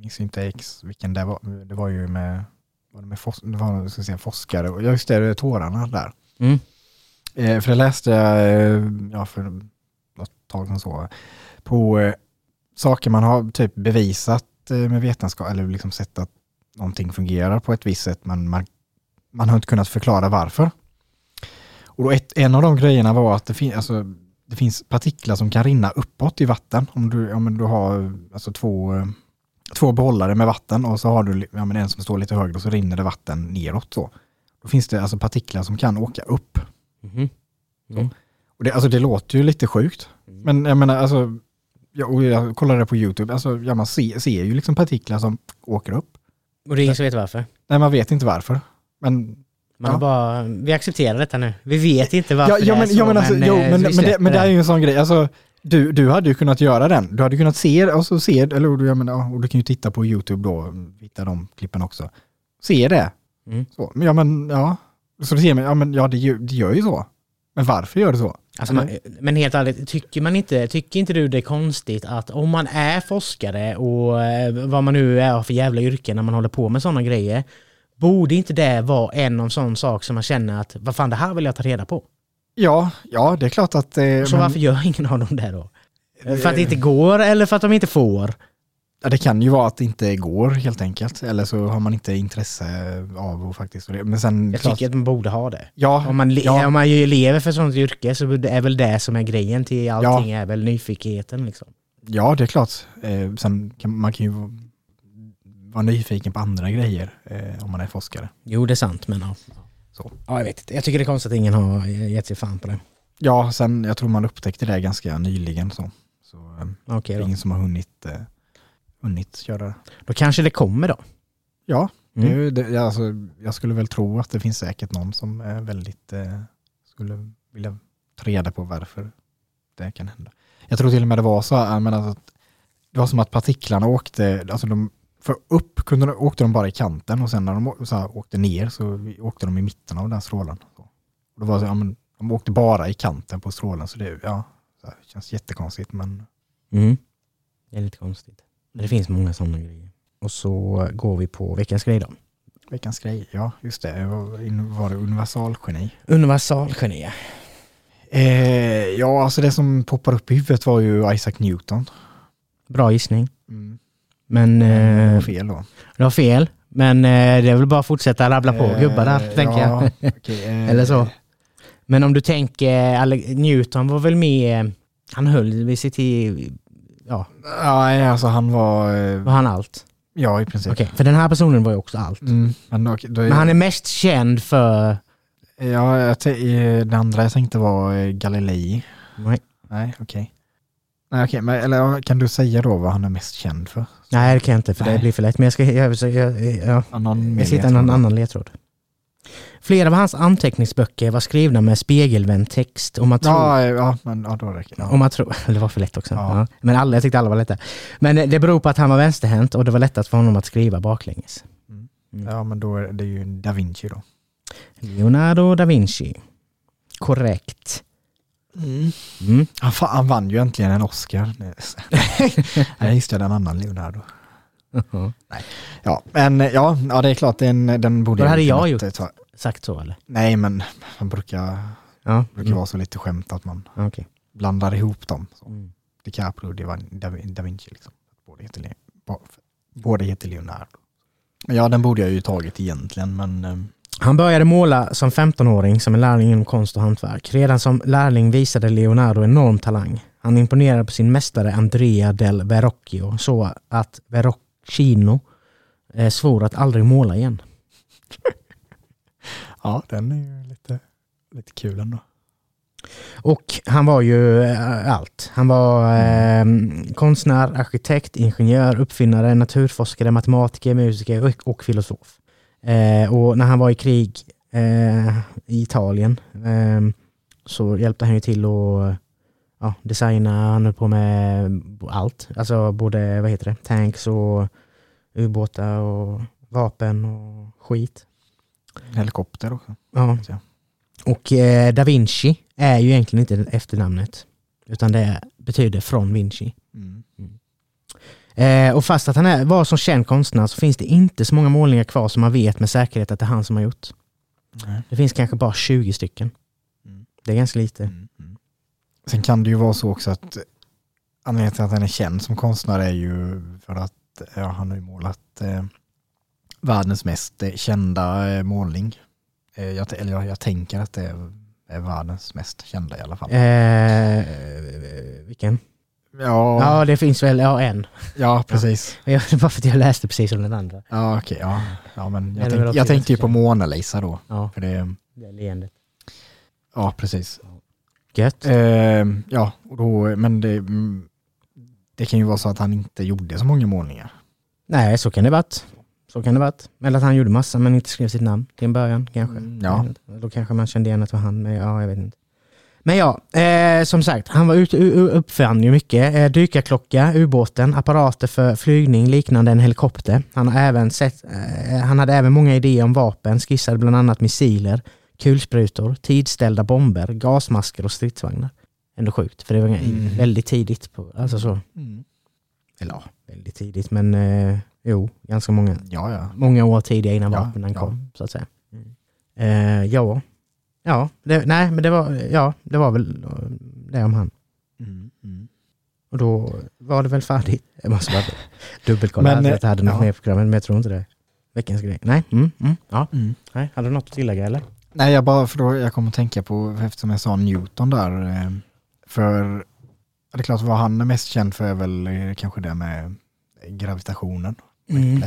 minns inte ex vilken det var. Det var ju med, var det med fos, det var, jag ska säga, forskare. och- just det, tårarna där. Mm. Eh, för det läste jag eh, ja, för något tag sedan så. På eh, saker man har typ bevisat eh, med vetenskap eller liksom sett att någonting fungerar på ett visst sätt men man, man har inte kunnat förklara varför. Och då ett, en av de grejerna var att det, fin, alltså, det finns partiklar som kan rinna uppåt i vatten. Om du, om du har alltså, två, eh, två behållare med vatten och så har du ja, men en som står lite högre och så rinner det vatten neråt. Så. Då finns det alltså partiklar som kan åka upp. Mhm. Mm. Och det, alltså det låter ju lite sjukt. Mm. Men jag menar, alltså, jag, och jag kollade på YouTube, alltså, ja, man ser, ser ju liksom partiklar som åker upp. Och det är ingen som vet varför. Nej, man vet inte varför. Men, Man Ja. bara, vi accepterar detta nu. Vi vet inte varför ja, ja, det men, är så, ja, men, alltså, jo, eh, men, men, det, men det är ju en sån grej. Alltså, du, du hade ju kunnat göra den. Du hade kunnat se, och så se, eller jag menar, ja, och du kan ju titta på YouTube då, hitta de klippen också. Se det. Mm. Så, men ja, men ja. Så det ser man, ja, men ja, det, det gör ju så. Men varför gör det så? Alltså man, men helt ärligt, tycker, man inte, tycker inte du det är konstigt att om man är forskare och eh, vad man nu är för jävla yrke när man håller på med sådana grejer, borde inte det vara en av sån sak som man känner att vad fan det här vill jag ta reda på? Ja, ja, det är klart att... Eh, Så men- varför gör ingen av dem det då? För att det inte går eller för att de inte får? Ja, det kan ju vara att det inte går helt enkelt. Eller så har man inte intresse av att faktiskt... Men sen... Jag klart- tycker att man borde ha det. ja, Om man, ja, om man ju lever för sånt yrke så är väl det som är grejen till allting är väl nyfikenheten liksom. ja, det är klart. Eh, sen kan man kan ju vara- nyfiken på andra grejer eh, om man är forskare. Jo det är sant men ja. Så. Ja jag vet inte. Jag tycker det är konstigt att ingen har gett sig fan på det. Ja, sen jag tror man upptäckte det ganska nyligen. Så, så eh, då. ingen som har hunnit, eh, hunnit det. Då kanske det kommer då. Ja, Mm. det, det, alltså, jag skulle väl tro att det finns säkert någon som är väldigt eh, skulle vilja ta reda på varför det kan hända. Jag tror till och med det var så här, men alltså, det var som att partiklarna åkte, alltså de, för upp kunde de, åkte de bara i kanten och sen när de så här, åkte ner så åkte de i mitten av den strålen. Så. Och det var så, ja, men, de åkte bara i kanten på strålen så det ja, så här, känns jättekonstigt men Mm. Det är lite konstigt. Men det finns många sådana grejer. Och så går vi på veckans grej då. veckans grej, ja just det, var, var det universalgeni? Universalgeni. Eh, ja, alltså det som poppar upp i huvudet var ju Isaac Newton. Bra gissning. Mm. Men det eh, var fel då. du har fel. Men eh, det är väl bara att fortsätta rabbla på gubbar där, Eh, tänker jag. ja, okej, eh, Eller så. Men om du tänker, Newton var väl med, han höll vid sitt i, ja, Nej, alltså han var, eh, var han allt? ja i princip. Okej, för den här personen var ju också allt. Mm, men okej, då är, Men han är mest känd för, ja, jag det andra jag tänkte var eh, Galilei. nej, Nej, okej. Nej, okej, men eller kan du säga då vad han är mest känd för? nej det kan jag inte för det Nej. blir för lätt. Men jag ska, jag, jag, jag, ja, Annan jag sitter en annan, annan ledtråd. Flera av hans anteckningsböcker var skrivna med spegelvänd text och man tror Ja, ja, men ja, då räcker det. Om man tror, det var för lätt också. Ja. Ja. Men alla, jag tyckte alla var lätta. Men det beror på att han var vänsterhänt och det var lättast för honom att skriva baklänges. Ja, men då är det ju Da Vinci då. Leonardo da Vinci. Korrekt. Mm. Han, fa- han vann ju äntligen en Oscar. Nej, Nej, just det, den annan Leonardo. Ja, men ja, ja det är klart, den, den borde Vad hade jag gjort? Ta. Sagt så eller? Nej, men man brukar, Ja. brukar Mm. vara så lite skämt att man Okej. blandar ihop dem. Så. Mm. DiCaprio och Da, da, Vinci. Liksom. Båda, heter, båda heter Leonardo. Ja, den borde jag ju tagit egentligen, men eh, Han började måla som 15-åring som en lärling inom konst och hantverk. Redan som lärling visade Leonardo enorm talang. Han imponerade på sin mästare Andrea del Verrocchio så att Verrocchino eh, svor att aldrig måla igen. Ja, den är ju lite, lite kul ändå. Och han var ju eh, allt. Han var eh, konstnär, arkitekt, ingenjör, uppfinnare, naturforskare, matematiker, musiker och, och filosof. Eh, och när han var i krig eh, i Italien eh, så hjälpte han ju till att ja, designa, han höll på med allt. Alltså både vad heter det, tanks och ubåtar och vapen och skit. Helikopter också. Ja. Och eh, Da Vinci är ju egentligen inte efternamnet. Utan det betyder från Vinci. Mm. Eh, och fast att han är, var som känd konstnär så finns det inte så många målningar kvar som man vet med säkerhet att det är han som har gjort. Nej. Det finns kanske bara 20 stycken. Mm. Det är ganska lite. Mm. Mm. Sen kan det ju vara så också att anledningen till att han är känd som konstnär är ju för att ja, han har ju målat eh, världens mest eh, kända eh, målning. Eh, jag, eller jag, jag tänker att det är, är världens mest kända i alla fall. Eh, vilken? Ja, Ja, det finns väl ja, en. ja precis. Jag- Bara för att jag läste precis om den andra. Ja, okej. ja. ja, men Det jag, tänk, jag tänkte ju på Mona Lisa då. Ja, För det, det är leendet. ja, precis. Gött. Eh, ja, och då, men det, mm, det kan ju vara så att han inte gjorde så många målningar. Nej, så kan det varit. Så kan det varit. Eller att han gjorde massa men inte skrev sitt namn till en början kanske. Mm, ja. Då kanske man kände igen att det var han, men ja, jag vet inte. Men ja, eh, som sagt, han var ute och uppfann ju mycket. Eh, dykarklocka, ubåten, apparater för flygning liknande en helikopter. Han, har även sett, eh, han hade även många idéer om vapen, skissade bland annat missiler, kulsprutor, tidställda bomber, gasmasker och stridsvagnar. Ändå sjukt, för det var Mm. väldigt tidigt. På, alltså så. Eller ja, väldigt tidigt, men eh, jo, ganska många, Ja, ja. många år tidigare innan Ja, vapnen kom, så att säga. Eh, ja, ja det, nej, men det var, ja, det var väl eh, det om han. Mm, mm. Och då var det väl färdigt. Jag måste bara dubbelkolla Men, att jag hade något ja. mer på programmet, men jag tror inte det. Veckans grej. Nej, mm, mm, ja. Mm. nej, hade du något att tillägga eller? Nej, jag bara, för då, jag kommer att tänka på, eftersom jag sa Newton där, eh, för det är klart vad han är mest känd för är väl eh, kanske det med gravitationen. Mm.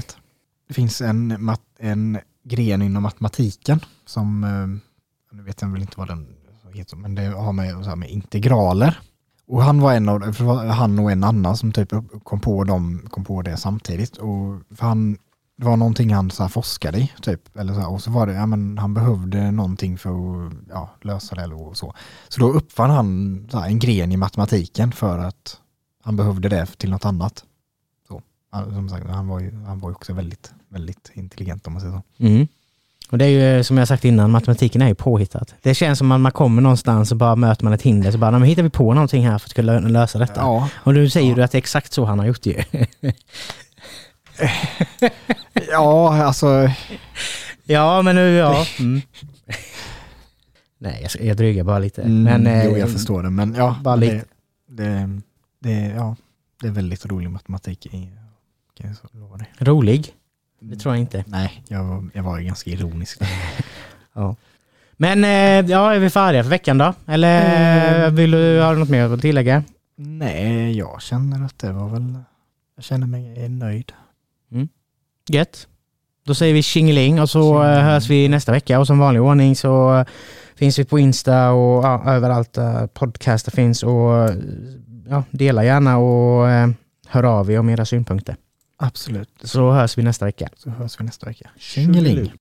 Det finns en, mat, en gren inom matematiken som, eh, nu vet jag väl inte vad den heter, men det har med, så här, med integraler. Och han var en av, han och en annan som typ kom på, dem, kom på det samtidigt. Och för han, det var någonting han så här forskade i, typ. Eller så här, och så var det, ja men han behövde någonting för att ja, lösa det eller så. Så då uppfann han så här, en gren i matematiken för att han behövde det till något annat. Han- Som sagt, han var ju, han var också väldigt, väldigt intelligent om man säger så. Mm. Och det är ju som jag sagt innan, matematiken är ju påhittat. Det känns som att man kommer någonstans och bara möter man ett hinder så bara, "Nej, men hittar vi på någonting här för att kunna lö- lösa detta. Ja, Och nu säger Ja. du att det är exakt så han har gjort ju. ja alltså, ja, men nu, ja. Mm. Nej, jag, jag drygar bara lite. mm, men, eh, jo jag förstår det, men ja, bara det, lite. Det, det, ja, det är väldigt rolig matematik kan jag lova dig. Rolig? Det tror jag inte. Nej, jag, var- jag var ju ganska ironisk. Ja. Men eh, ja, är vi färdiga för veckan då? Eller Eh. vill du ha något mer att tillägga? Nej, jag känner att det var väl, jag känner mig nöjd. Gött. Då säger vi tjingeling och så eh, Tjingeling. hörs vi nästa vecka och som vanlig ordning så finns vi på Insta och ja, överallt där podcaster finns och ja, dela gärna och hör av er om era synpunkter. Absolut, Så hörs vi nästa vecka. så hörs vi nästa vecka. Tjingeling!